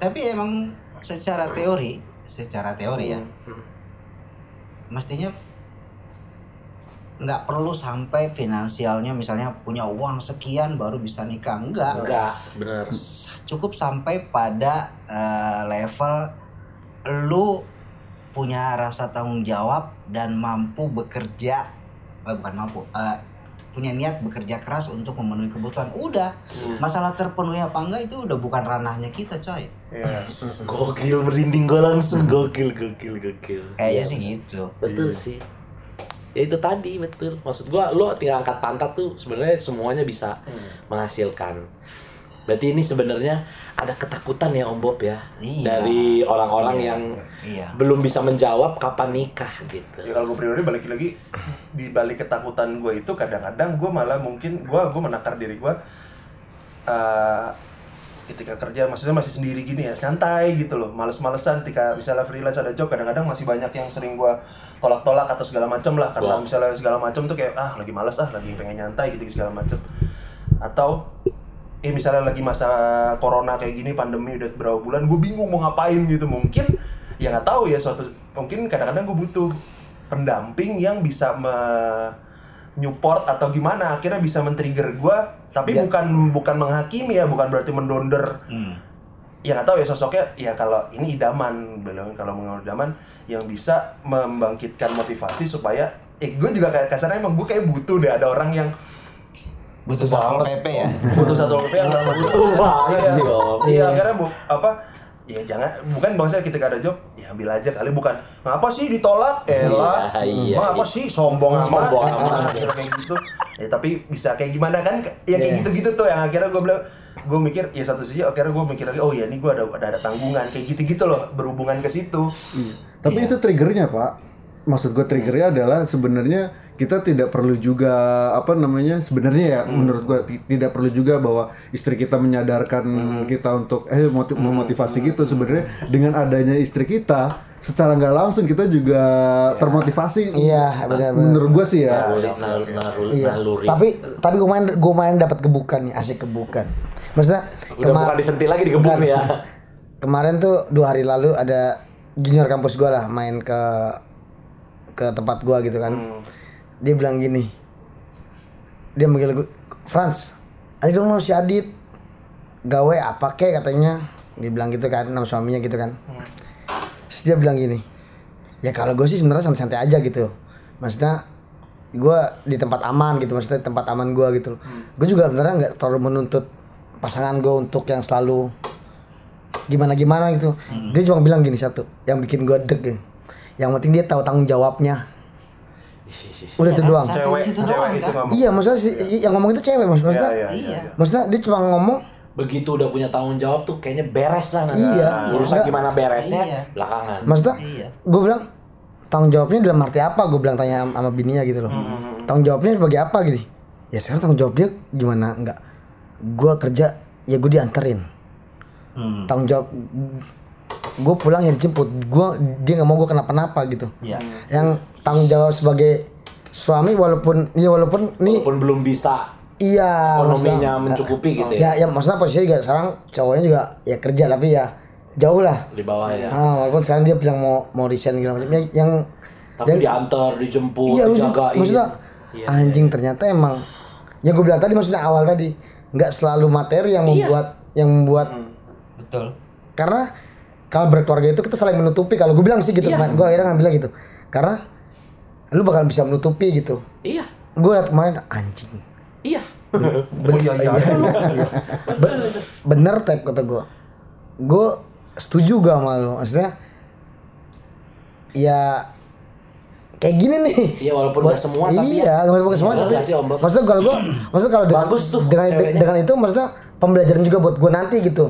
Tapi emang secara teori, secara teori ya, mestinya nggak perlu sampai finansialnya misalnya punya uang sekian baru bisa nikah. Enggak enggak bener. Cukup sampai pada eh, level lu punya rasa tanggung jawab dan mampu bekerja eh, bukan mampu eh, punya niat bekerja keras untuk memenuhi kebutuhan. Udah. Masalah terpenuhi apa enggak itu udah bukan ranahnya kita coy. Ya gokil merinding gue langsung. Gokil gokil gokil. Kayaknya sih gitu. Betul sih ya itu tadi betul. Maksud gua lo tinggal angkat pantat tuh sebenarnya semuanya bisa menghasilkan. Berarti ini sebenarnya ada ketakutan ya om Bob ya? Iya. dari orang-orang Iya, yang iya. belum bisa menjawab kapan nikah gitu. Ya kalau gue pribadi balik lagi di balik ketakutan gue itu kadang-kadang gue malah mungkin gue gue menakar diri gue eh, ketika kerja maksudnya masih sendiri gini ya santai gitu loh males-malesan ketika misalnya freelance ada job kadang-kadang masih banyak yang sering gue tolak-tolak atau segala macem lah karena Box. misalnya segala macem tuh kayak ah lagi males ah lagi pengen nyantai gitu segala macem atau eh misalnya lagi masa corona kayak gini pandemi udah berapa bulan gue bingung mau ngapain gitu mungkin ya nggak tahu ya suatu mungkin kadang-kadang gue butuh pendamping yang bisa menyupport atau gimana akhirnya bisa men-trigger gue tapi bukan bukan menghakimi ya bukan berarti mendonder Hmm. Ya nggak tahu ya sosoknya ya kalau ini idaman bilang kalau mengenal idaman yang bisa membangkitkan motivasi supaya eh gue juga kayak kasarnya emang gue kayak butuh deh ada orang yang butuh satpol pp ya? Butuh satu LP yang Butuh banget. Sih. Iya, karena bu apa ya jangan bukan bahwasanya ketika ada job ya ambil aja kali bukan. Ngapa sih ditolak? Elah. Iya, iya, ngapa iya. sih sombong amat? Sombong amat. Kira kayak gitu. Ya tapi bisa kayak gimana kan ya kayak Iya. gitu-gitu tuh yang akhirnya gue bilang gue mikir ya satu sisi akhirnya gue mikir lagi oh ya ini gue ada, ada ada tanggungan kayak gitu-gitu loh berhubungan ke situ Tapi Iya. itu triggernya pak. maksud gue triggernya adalah sebenarnya kita tidak perlu juga apa namanya sebenarnya ya menurut gue ti- tidak perlu juga bahwa istri kita menyadarkan kita untuk eh motiv- memotivasi gitu sebenarnya dengan adanya istri kita secara nggak langsung kita juga termotivasi Iya, benar-benar. menurut gue sih ya Naluri, nal- naluri, Iya. naluri. Tapi tapi gue main gue main dapat gebukan nih, asik gebukan. Maksudnya Udah bukan disentil lagi digebuk Bukan. nih ya. Kemarin tuh dua hari lalu ada junior kampus gue lah main ke ke tempat gua gitu kan. Dia bilang gini. Dia manggil gue, Franz, ayo dong si Adit. Gawe apa kek katanya. Dia bilang gitu kan, nama suaminya gitu kan. Terus dia bilang gini. Ya kalau gue sih sebenarnya santai-santai aja gitu. Maksudnya gue di tempat aman gitu maksudnya tempat aman gue gitu gue juga sebenarnya nggak terlalu menuntut pasangan gue untuk yang selalu gimana gimana gitu dia cuma bilang gini satu yang bikin gue deg ya. yang penting dia tahu tanggung jawabnya udah itu doang cewek cewek itu kan? iya maksudnya si, yang ngomong itu cewek mas maksudnya Iya, iya, Iya. iya. maksudnya dia cuma ngomong Begitu udah punya tanggung jawab tuh kayaknya beres lah. nanti. Iya. Urusan Iya. gimana beresnya Iya. belakangan. maksudnya Iya. gue bilang tanggung jawabnya dalam arti apa gue bilang tanya sama, bininya gitu loh tanggung jawabnya sebagai apa gitu ya sekarang tanggung jawabnya gimana enggak gue kerja ya gue dianterin Hmm. tanggung jawab gue pulang ya dijemput gue dia nggak mau gue kenapa-napa gitu Iya. yang tanggung jawab sebagai suami walaupun ya walaupun nih Walaupun belum bisa iya ekonominya maksudnya- mencukupi gitu ya ya. ya maksudnya posisinya juga sekarang cowoknya juga ya kerja tapi ya jauh lah Di bawah ya. ah, walaupun sekarang dia bilang mau mau resign gitu macam ya, yang Tapi yang- diantar, dijemput, iya dijagain. maksudnya Iya, anjing ternyata emang yang gue bilang tadi maksudnya awal tadi nggak selalu materi yang Iya. membuat yang membuat Betul. karena kalau berkeluarga itu kita saling menutupi. Kalau gue bilang sih gitu Iya. gue akhirnya ngambil gitu. Karena lu bakal bisa menutupi gitu. Iya. gue liat kemarin anjing. Iya. oh iya iya Be- bener tap kata gue. Gue setuju gak sama lu. Maksudnya ya kayak gini nih. Iya, walaupun nggak semua, tapi iya nggak semua semua tapi sih, maksudnya kalau gue maksudnya kalau dengan Bagus tuh dengan, ceweknya. dengan itu maksudnya pembelajaran juga buat gue nanti gitu.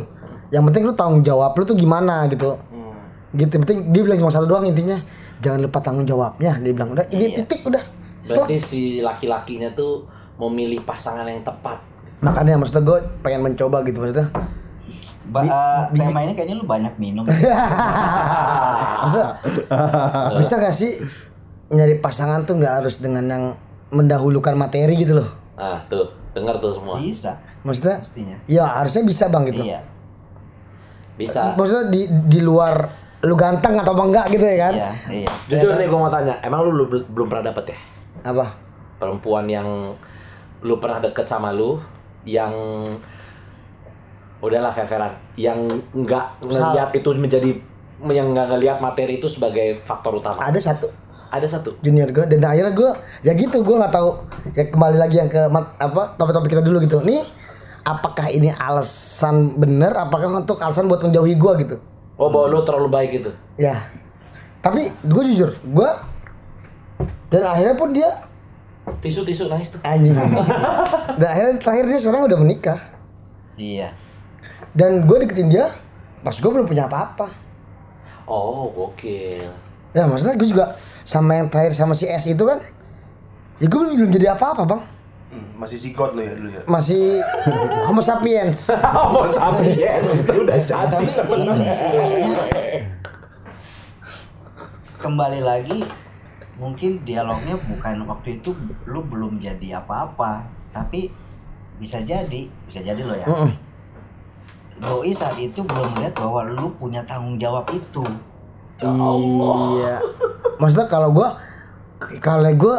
Yang penting lu tanggung jawab lu tuh gimana gitu. Hmm. gitu yang penting dia bilang cuma satu doang intinya. Jangan lupa tanggung jawabnya dia bilang. Udah ini Iya. titik udah. Berarti si laki-lakinya tuh memilih pasangan yang tepat. makanya maksudnya gue pengen mencoba gitu maksudnya. Ba- eh, tema ini kayaknya lu banyak minum. Masa bisa gak sih nyari pasangan tuh nggak harus dengan yang mendahulukan materi gitu loh Nah, tuh, dengar tuh semua. Bisa. maksudnya Mestinya. ya harusnya bisa bang gitu Iya. Bisa. maksudnya di di luar lu ganteng atau enggak gitu ya kan Iya, iya. Jujur nih gue mau tanya, emang lu belum, belum pernah dapet ya? apa Perempuan yang lu pernah deket sama lu, yang udahlah fair-fairan, yang nggak ngeliat itu menjadi yang nggak ngeliat materi itu sebagai faktor utama. ada satu Ada satu. junior gue dan akhirnya gue ya gitu gue nggak tahu ya kembali lagi yang ke apa topik-topik kita dulu gitu nih apakah ini alasan bener apakah untuk alasan buat menjauhi gue gitu Oh, bahwa lu terlalu baik gitu. ya tapi gue jujur gue dan akhirnya pun dia Tisu-tisu nangis tuh. anjing dan akhirnya terakhir dia sekarang udah menikah Iya. dan gue deketin dia pas gue belum punya apa-apa Oh, gokil. Ya maksudnya gue juga sama yang terakhir sama si S itu kan ya gue belum, belum jadi apa-apa bang. Hmm, masih sigot lo ya dulu ya? Masih homo sapiens. Mau sapi ya, itu udah jadi. Tapi ini sebenarnya. sih, maksudnya kembali lagi mungkin dialognya bukan waktu itu lu belum jadi apa-apa tapi bisa jadi bisa jadi lo ya. Doi saat itu belum melihat bahwa lu punya tanggung jawab itu Iya. Maksudnya kalau gua kalau gua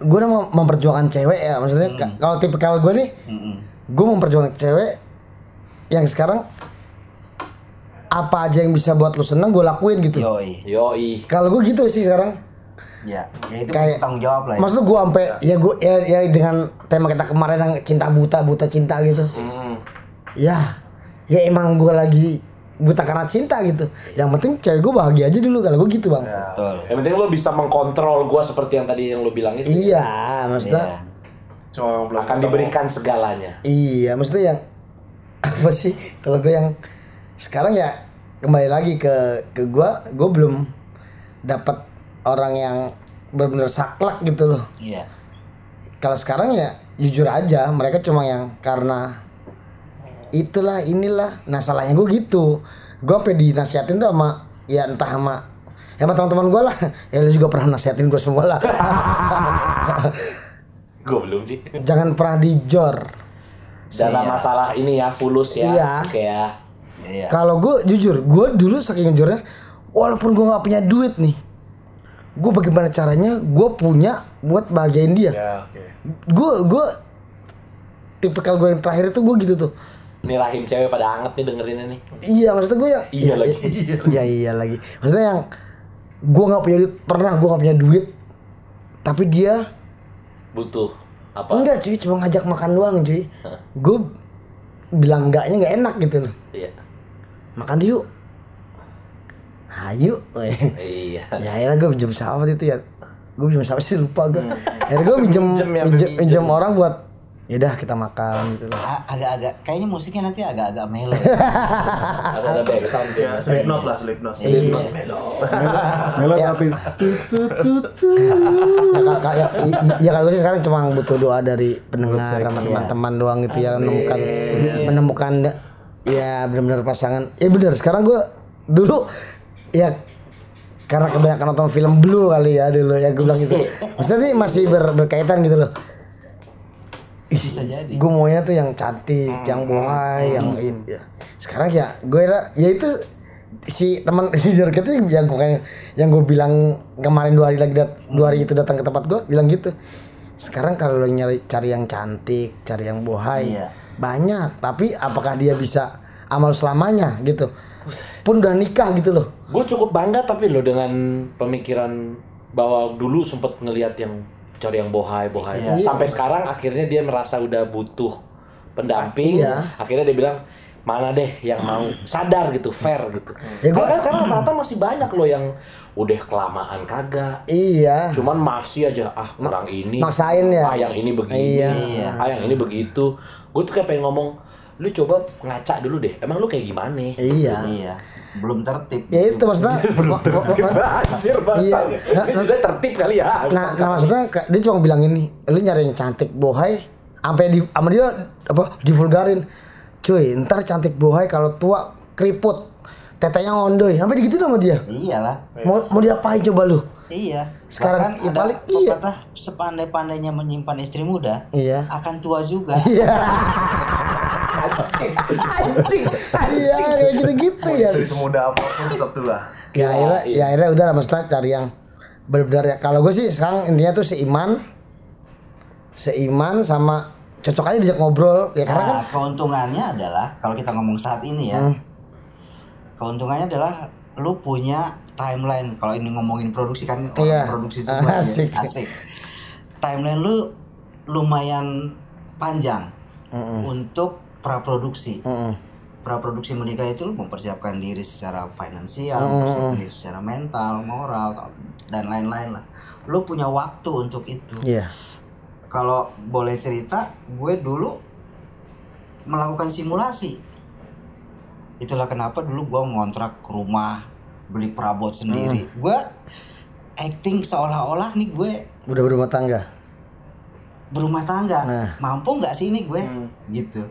gua udah mem- memperjuangkan cewek ya, maksudnya ka- kalau tipikal gua nih, Mm-mm. gua memperjuangkan cewek yang sekarang apa aja yang bisa buat lu seneng gua lakuin gitu. yoi Yoi. Kalau gua gitu sih sekarang. ya ya itu Kayak- tanggung jawab lah ya. Maksudnya gua sampai ya gua ya, ya dengan tema kita kemarin yang cinta buta, buta cinta gitu. Hmm. Ya, ya emang gua lagi buta karena cinta gitu. Yang penting cewek gua bahagia aja dulu kalau gua gitu, Bang. Ya. betul Yang penting lu bisa mengkontrol gua seperti yang tadi yang lu bilang itu. Iya, maksudnya Iya. Cuma yang belum Akan ketemu. diberikan segalanya. Iya, maksudnya yang apa sih? Kalau gue yang sekarang ya kembali lagi ke ke gua, gue belum dapat orang yang benar-benar saklek gitu loh Iya. kalau sekarang ya jujur aja mereka cuma yang karena itulah inilah nah salahnya gue gitu gue apa dinasihatin tuh sama ya entah sama ya sama teman-teman gue lah ya lu juga pernah nasihatin gue semua lah Gue belum sih. jangan pernah dijor Dalam Iya. masalah ini ya fulus ya. Iya. Kayak Iya. kalau gue jujur gue dulu saking jujurnya walaupun gue nggak punya duit nih gue bagaimana caranya gue punya buat bahagiain dia Ya, oke. gue gue tipikal gue yang terakhir itu gue gitu tuh ini rahim cewek pada anget nih dengerinnya nih. Iya maksudnya gue yang Iya lagi. Iya iya lagi. Maksudnya yang gue nggak punya duit pernah gue nggak punya duit tapi dia Butuh apa? enggak cuy cuma ngajak makan doang cuy. Gue bilang enggaknya nggak enak gitu loh. Iya. Makan yuk. Hayu. weh. Iya. ya akhirnya gue pinjam sahabat itu ya. Gue pinjam sahabat sih lupa gue. Akhirnya gue pinjam ya, pinjam orang buat yaudah kita makan gitu loh. Agak-agak kayaknya musiknya nanti agak-agak melo. ya. Harus ada back sound sih. Ya, Slipknot lah, Slipknot. Slipknot melo. Melo Ya. tapi ya, ka- ka- ya, ya kalau sih sekarang cuma butuh doa dari pendengar sama teman-teman doang gitu ya menemukan menemukan ya benar-benar pasangan ya benar sekarang gue dulu ya karena kebanyakan nonton film Blue kali ya dulu ya gue bilang gitu maksudnya ini masih ber- berkaitan gitu loh Bisa jadi. gue maunya tuh yang cantik yang bohai yang ya. sekarang ya gue ya itu si teman si Jorket itu yang gue kayak yang gue bilang kemarin dua hari lagi dat, dua hari itu datang ke tempat gue bilang gitu sekarang kalau lo nyari cari yang cantik cari yang bohai Iya. banyak tapi apakah dia bisa amal selamanya gitu pun udah nikah gitu loh Gue cukup bangga tapi lo dengan pemikiran bahwa dulu sempet ngelihat yang cari yang bohai bohai Iya. sampai sekarang akhirnya dia merasa udah butuh pendamping Iya. akhirnya dia bilang mana deh yang mau sadar gitu fair gitu Ya, gua- kan sekarang rata masih banyak loh yang udah kelamaan kagak iya cuman masih aja ah kurang ini maksain ya. ah yang ini begini Iya. ah yang ini begitu gue tuh kayak pengen ngomong lu coba ngaca dulu deh emang lu kayak gimana iya Iya. Belum tertib. ya itu maksudnya ma- ma- ma- Anjir Iya. Nah, tertib kali ya. Nah, nah maksudnya dia cuma bilang ini, lu nyari yang cantik bohai, sampai di sama dia apa divulgarin. Cuy, ntar cantik bohai kalau tua keriput, tetenya ngondoy, sampai digitu sama dia. Iyalah. Mau mau diapain coba lu? Iya. Sekarang Bahkan ya ada paling- iya. pepatah sepandai-pandainya menyimpan istri muda Iya. akan tua juga. Iya, Anjing. Anjing. iya kayak gitu-gitu ya. Dari semudah apa pun tetap tua. Ya akhirnya, ya akhirnya udah lah maksudnya cari yang benar-benar ya. Kalau gue sih sekarang intinya tuh seiman, seiman sama cocok aja diajak ngobrol ya karena kan Nah, keuntungannya adalah kalau kita ngomong saat ini ya. Hmm. Keuntungannya adalah lu punya timeline kalau ini ngomongin produksi kan orang Iya. produksi semua Asik. ya. asik. Timeline lu lumayan panjang untuk praproduksi. Mm-mm. Praproduksi menikah itu mempersiapkan diri secara finansial, Hmm. mempersiapkan diri secara mental, moral dan lain-lain lah. Lu punya waktu untuk itu Iya. kalau boleh cerita, gue dulu melakukan simulasi. Itulah kenapa dulu gue ngontrak rumah, beli perabot sendiri. Gue acting seolah-olah nih gue Udah berumah tangga. berumah tangga. Nah. Mampu nggak sih ini gue? Gitu.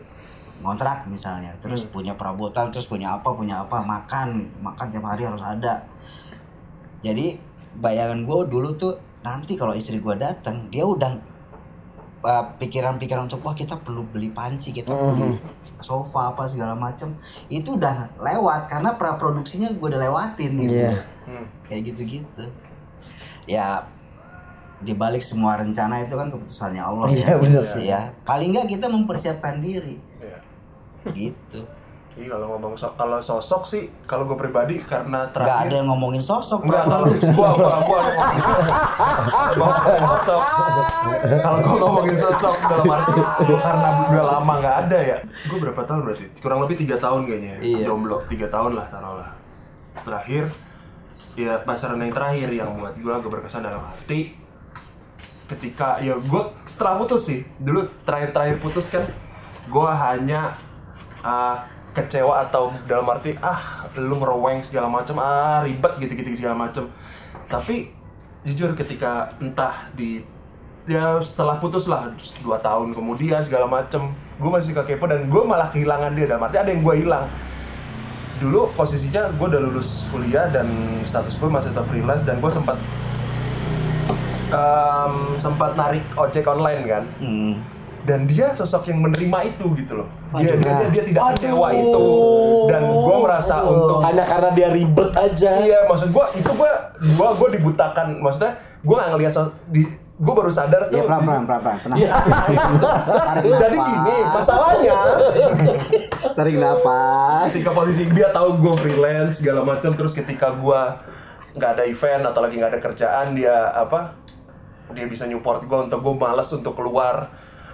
Ngontrak misalnya, terus punya perabotan, terus punya apa, punya apa, makan, makan tiap hari harus ada. Jadi bayangan gue dulu tuh nanti kalau istri gue datang, dia udah uh, pikiran-pikiran untuk wah kita perlu beli panci, kita beli sofa apa segala macam. Itu udah lewat karena praproduksinya gue udah lewatin gitu. Iya. Kayak gitu-gitu. Ya di balik semua rencana itu kan keputusannya Allah Iya, bener sih. ya paling nggak kita mempersiapkan diri. Gitu Iya kalau ngomong so kalau sosok sih kalau gue pribadi karena nggak terakhir ada yang ngomongin sosok Enggak, bro. kalau gua gua gua ada ngomongin sosok. Kalau gua ngomongin sosok dalam arti karena udah lama nggak ada ya. Gua berapa tahun berarti? Kurang lebih tiga tahun kayaknya. ya. Iya. Jomblo tiga tahun lah taruhlah. Terakhir ya pasaran yang terakhir yang buat gua agak berkesan dalam arti ketika ya gua setelah putus sih dulu terakhir-terakhir putus kan gua hanya uh, kecewa atau dalam arti ah lu ngeroweng segala macam ah ribet gitu-gitu segala macam tapi jujur ketika entah di ya setelah putus lah dua tahun kemudian segala macem gue masih suka kepo dan gue malah kehilangan dia. Dalam arti ada yang gue hilang. Dulu posisinya gue udah lulus kuliah dan status gue masih tetap freelance dan gue sempat em, sempat narik ojek online kan. Hmm. Dan dia sosok yang menerima itu gitu loh dia dia, dia, dia tidak Aduh. kecewa itu dan gue merasa untuk Hanya karena dia ribet aja. Iya, maksud gua itu gua gua gua dibutakan. Maksudnya gua nggak ngelihat sos- di gua baru sadar tuh. Ya pelan pelan pelan pelan. Tenang. Tarik Jadi gini, masalahnya Tarik nafas. ketika posisi dia tahu gua freelance segala macam terus ketika gua nggak ada event atau lagi nggak ada kerjaan dia apa dia bisa support gua untuk gua males untuk keluar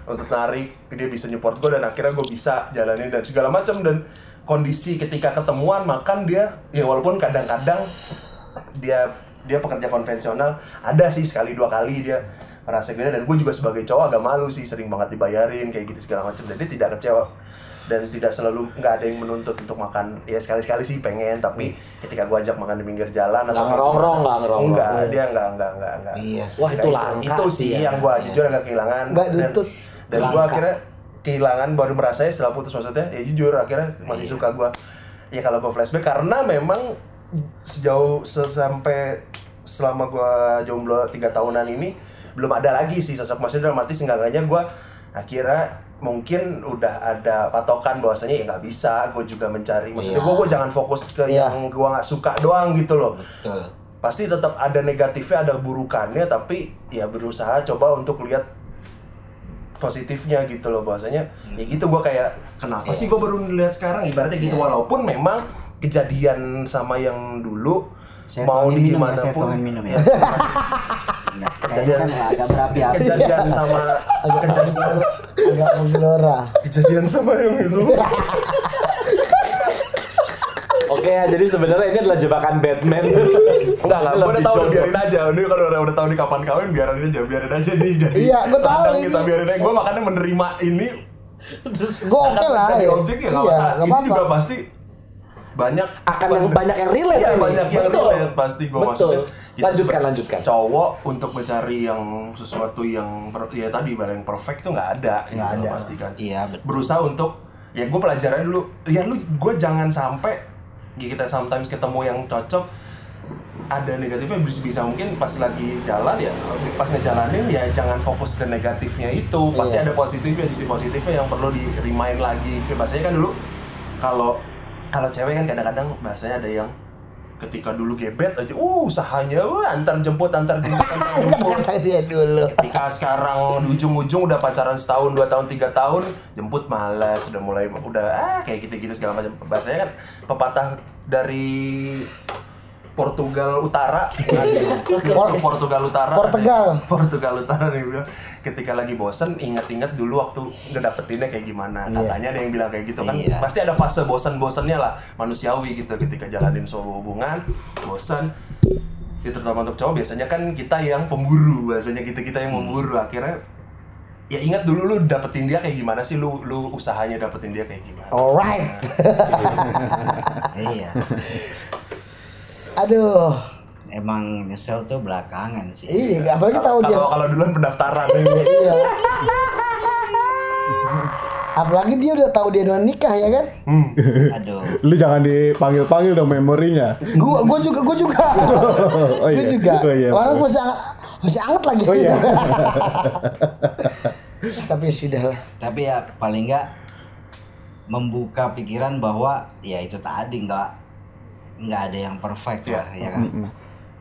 untuk narik dia bisa support gua dan akhirnya gua bisa jalanin dan segala macam dan kondisi ketika ketemuan makan dia ya walaupun kadang-kadang dia dia pekerja konvensional ada sih sekali dua kali dia merasa gini dan gue juga sebagai cowok agak malu sih sering banget dibayarin kayak gitu segala macam dan dia tidak kecewa dan tidak selalu nggak ada yang menuntut untuk makan ya sekali-sekali sih pengen tapi ketika gue ajak makan di pinggir jalan Nggak ngerongrong, nggak ngerongrong. enggak dia enggak enggak enggak enggak Iya. Wah, itu Kayak langka itu sih ya. yang gue jujur agak kehilangan Nggak dan, nuntut. Dan gue akhirnya kehilangan baru merasa setelah putus maksudnya ya jujur akhirnya masih suka gue ya kalau gue flashback karena memang sejauh se- sampai selama gue jomblo tiga tahunan ini belum ada lagi sih sosok maksudnya dalam arti seenggaknya gue akhirnya mungkin udah ada patokan bahwasanya ya nggak bisa gue juga mencari maksudnya Iya. gue gue jangan fokus ke Iya. yang gue nggak suka doang gitu loh Betul. pasti tetap ada negatifnya ada burukannya tapi ya berusaha coba untuk lihat positifnya gitu loh bahwasanya ya gitu gue kayak kenapa sih gue baru lihat sekarang? Ibaratnya gitu walaupun memang kejadian sama yang dulu Saya mau di minum ya, gimana saya pun minum ya. Enggak, kayaknya kan agak berapi-api. kejadian sama kejadian agak menggelora kejadian sama yang itu Oke, jadi sebenarnya ini adalah jebakan Batman. enggak lah gue udah tahu jodoh. biarin aja ini kalau udah udah tahu nih kapan kawin biarin aja biarin aja nih jadi Iya, gua tahu kita biarin aja gue makanya menerima ini gue oke lah Jadi ya. objek ya nggak iya masalah. nggak Ini juga pasti banyak Akan yang banyak yang relate Iya ini. banyak yang Betul. relate pasti gue maksudnya. Kita Lanjutkan, lanjutkan. Cowok untuk mencari yang sesuatu yang ya tadi barang yang perfect tuh nggak ada. Nggak gitu ada. pasti kan. Iya, betul. Berusaha untuk ya gue pelajaran dulu. Ya lu gue jangan sampai kita sometimes ketemu yang cocok ada negatifnya bisa, bisa mungkin pas lagi jalan ya pas ngejalanin ya jangan fokus ke negatifnya itu pasti Iya. ada positifnya sisi positifnya yang perlu di remind lagi bahasanya kan dulu kalau kalau cewek kan kadang-kadang bahasanya ada yang ketika dulu gebet aja uh usahanya wah antar jemput antar jemput antar jemput. dia dulu. Ketika sekarang di ujung-ujung udah pacaran setahun dua tahun tiga tahun jemput malas udah mulai udah ah kayak gitu-gitu segala macam. Bahasanya kan pepatah dari Portugal Utara. Por- Portugal Utara. Portugal. Portugal Utara nih bilang. Ketika lagi bosen ingat-ingat dulu waktu ngedapetinnya kayak gimana. Iya. katanya ada yang bilang kayak gitu kan. Iya. pasti ada fase bosen-bosennya lah manusiawi gitu. Ketika jalanin sebuah hubungan bosen. Ya terutama untuk cowok biasanya kan kita yang pemburu. Biasanya kita kita yang memburu akhirnya ya ingat dulu lu dapetin dia kayak gimana sih? Lu lu usahanya dapetin dia kayak gimana. Alright. Iya. Aduh Emang nyesel tuh belakangan sih. iya apalagi tahu dia kalau kalau duluan pendaftaran iya apalagi dia udah tahu dia udah nikah ya kan hmm. Aduh. Lu jangan dipanggil-panggil dong memorinya. gua gua juga gua juga Oh gua iya. juga Oh iya. orang masih anget masih anget lagi Oh iya. tapi sudah lah Tapi ya paling nggak membuka pikiran bahwa ya itu tadi nggak nggak ada yang perfect lah ya kan.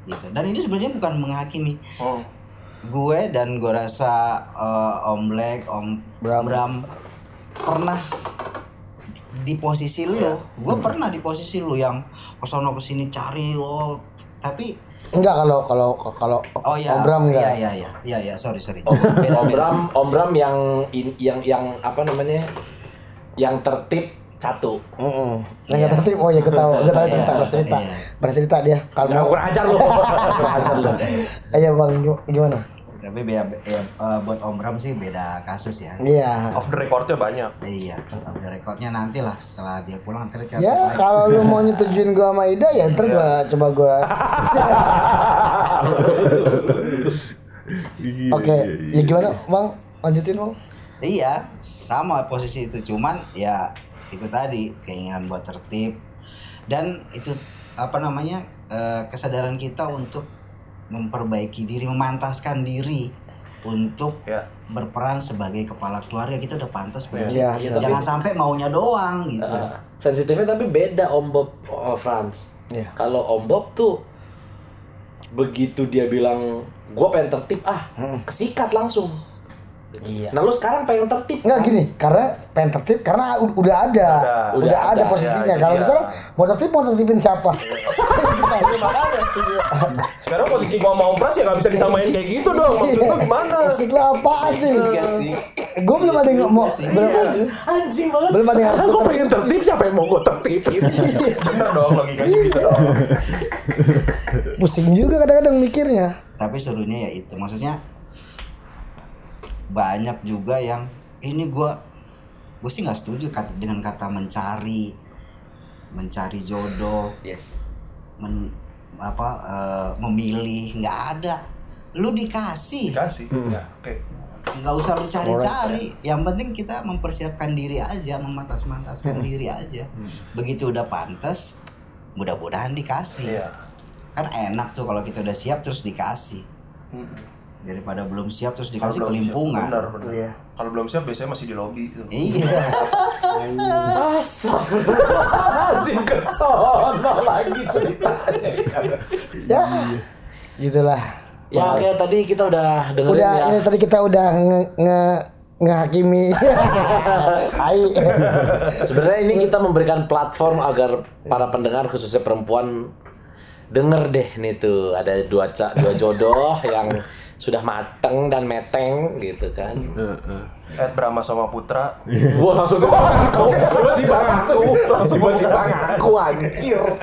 Gitu. Dan ini sebenarnya bukan menghakimi. oh. Gue dan gue rasa eh, Om Black, Om Bram. Bram, pernah di posisi lu. Gue pernah di posisi lu yang kesono ke sini cari oh tapi enggak kalau kalau kalau oh ya Om Bram enggak Iya iya iya. Iya iya sorry sorry. Om, Beda, Om beda. Bram, Om Bram yang in- yang yang apa namanya? Yang tertib satu. Heeh. Nah, nggak tertib. Oh ya, gue tahu. Gue tahu cerita, gue cerita. Iya. Pernah cerita dia. Kalau kurang ajar lu. kurang ajar lu. Ayo Bang, gim- gimana? Tapi beda, ya, eh, buat Om Bram sih beda kasus ya. Iya. Off the recordnya banyak. Iya, ada rekodnya nanti lah setelah dia pulang ntar Ya lagi. kalau lu mau nyetujuin gua sama Ida ya ntar gua coba gua. Oke, ya gimana Bang? Lanjutin Bang. Iya, sama posisi itu. Cuman ya itu tadi keinginan buat tertib dan itu apa namanya eh, kesadaran kita untuk memperbaiki diri, memantaskan diri untuk Ya. berperan sebagai kepala keluarga kita udah pantas belum? Iya, iya, Jangan sampai maunya doang gitu. Uh, sensitifnya tapi beda Om Bob oh, Franz. Iya. Kalau Om Bob tuh begitu dia bilang gue pengen tertib ah kesikat langsung. Iya. Nah lu sekarang pengen tertib Enggak gini, karena pengen tertib karena u- udah ada, udah, Udah ada, ada, posisinya. ya, Kalau iya. misalnya mau tertib mau tertibin siapa? Sekarang posisi gua mau pras ya nggak bisa disamain kayak gitu dong. Maksud lu gimana? Maksud lu apaan sih? Iya. Gue belum ada yang ngomong, belum ada. Anjing banget. Belum ada yang Sekarang gue pengen tertib siapa yang mau gue tertibin? Bener dong logikanya gitu dong. Pusing juga kadang-kadang mikirnya. Tapi serunya ya itu, maksudnya banyak juga yang ini gua gue sih nggak setuju kata dengan kata mencari mencari jodoh yes. men, apa eh, memilih nggak ada. Lu dikasih. Dikasih. Ya, oke. nggak usah lu cari-cari. Yang penting kita mempersiapkan diri aja memantas-mantaskan diri aja. Begitu udah pantas mudah-mudahan dikasih. Iya. kan enak tuh kalau kita udah siap terus dikasih daripada belum siap terus dikasih Kalau belum siap, kelimpungan Bener, bener. Iya. Kalau belum siap biasanya masih di lobby tuh. iya Astagfirullahaladzim ke sono lagi ceritanya. Ya, gitulah. Ya oke tadi kita udah dengerin Udah, ya. ini tadi kita udah nge, nge ngehakimi. Hai. Sebenarnya ini kita memberikan platform agar para pendengar khususnya perempuan denger deh nih tuh ada dua ca dua jodoh yang sudah mateng dan meteng gitu kan. Ed Brahma sama Putra. Gua langsung tiba ngaku, tiba-tiba ngaku, langsung tiba-tiba ngaku anjir.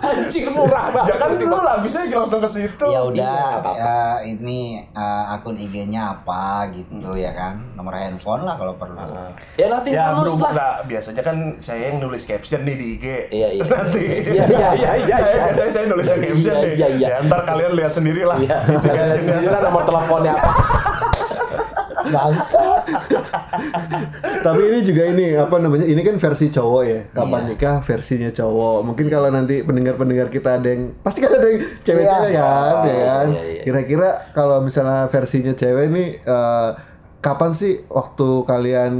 Anjir murah banget. Ya kan lu lah bisa langsung ke situ. ya udah Iya, ya, ini eh, akun IG-nya apa gitu ya kan nomor handphone lah kalau perlu Ya nanti Ya berhubung lah. lah. Biasanya kan saya yang nulis caption nih di IG. Iya, iya. Nanti. Iya, iya, iya, iya, iya. Biasanya saya nulis yang caption Iya, nih. iya, iya. Ya ntar kalian lihat sendiri lah. Iya, isi kalian lihat captionnya. sendiri lah nomor teleponnya apa. Tapi ini juga ini apa namanya? Ini kan versi cowok ya. Kapan Iya. nikah versinya cowok. Mungkin kalau nanti pendengar-pendengar kita ada yang pasti kan ada yang cewek-cewek Iya. kan, ya kan. iya, iya. Kira-kira kalau misalnya versinya cewek ini eh, kapan sih waktu kalian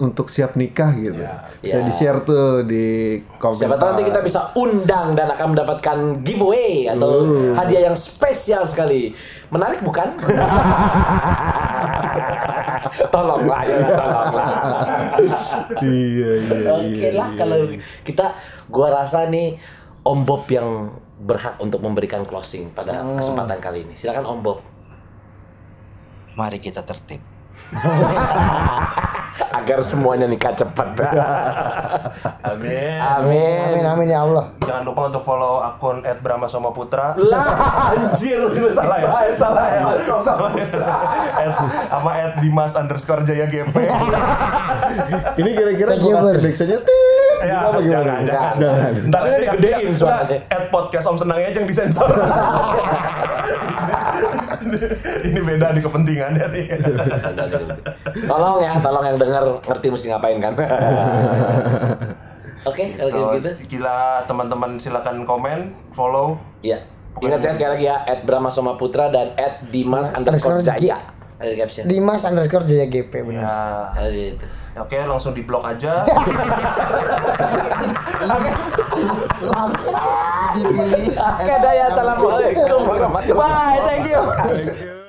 untuk siap nikah gitu? Bisa Iya. di-share tuh di komentar. Siapa tahu nanti kita bisa undang dan akan mendapatkan giveaway atau hadiah yang spesial sekali. Menarik bukan? tolonglah ya, tolonglah. Iya, iya, Oke iya. lah kalau kita gua rasa nih Om Bob yang berhak untuk memberikan closing pada kesempatan kali ini. Silakan Om Bob. mari kita tertib Agar semuanya nikah cepat. Amin. Amin. Amin amin ya Allah. Jangan lupa untuk follow akun Brahma Soma Putra. Lah anjir salah ya, salah ya, salah ya. At, sama at Dimas underscore Jaya GP. Ini kira-kira gue kasih backsoundnya Ya, jangan, jangan. Ntar kan digedein suaranya. At podcast Om Senangnya aja yang disensor. Ini beda di kepentingannya nih. tolong ya, tolong yang dengar ngerti mesti ngapain kan. Oke, kalau Oh, gitu. Gila teman-teman silakan komen, follow. Iya. Ingat saya sekali lagi ya, at Brahma Soma Putra dan at Dimas underscore Underscore Jaya. Ada di caption. Dimas underscore Jaya GP benar. Ya. Ada di itu. Oke, langsung di blok aja. langsung dipilih Oke, dah ya. Assalamualaikum warahmatullahi wabarakatuh. Bye, thank you.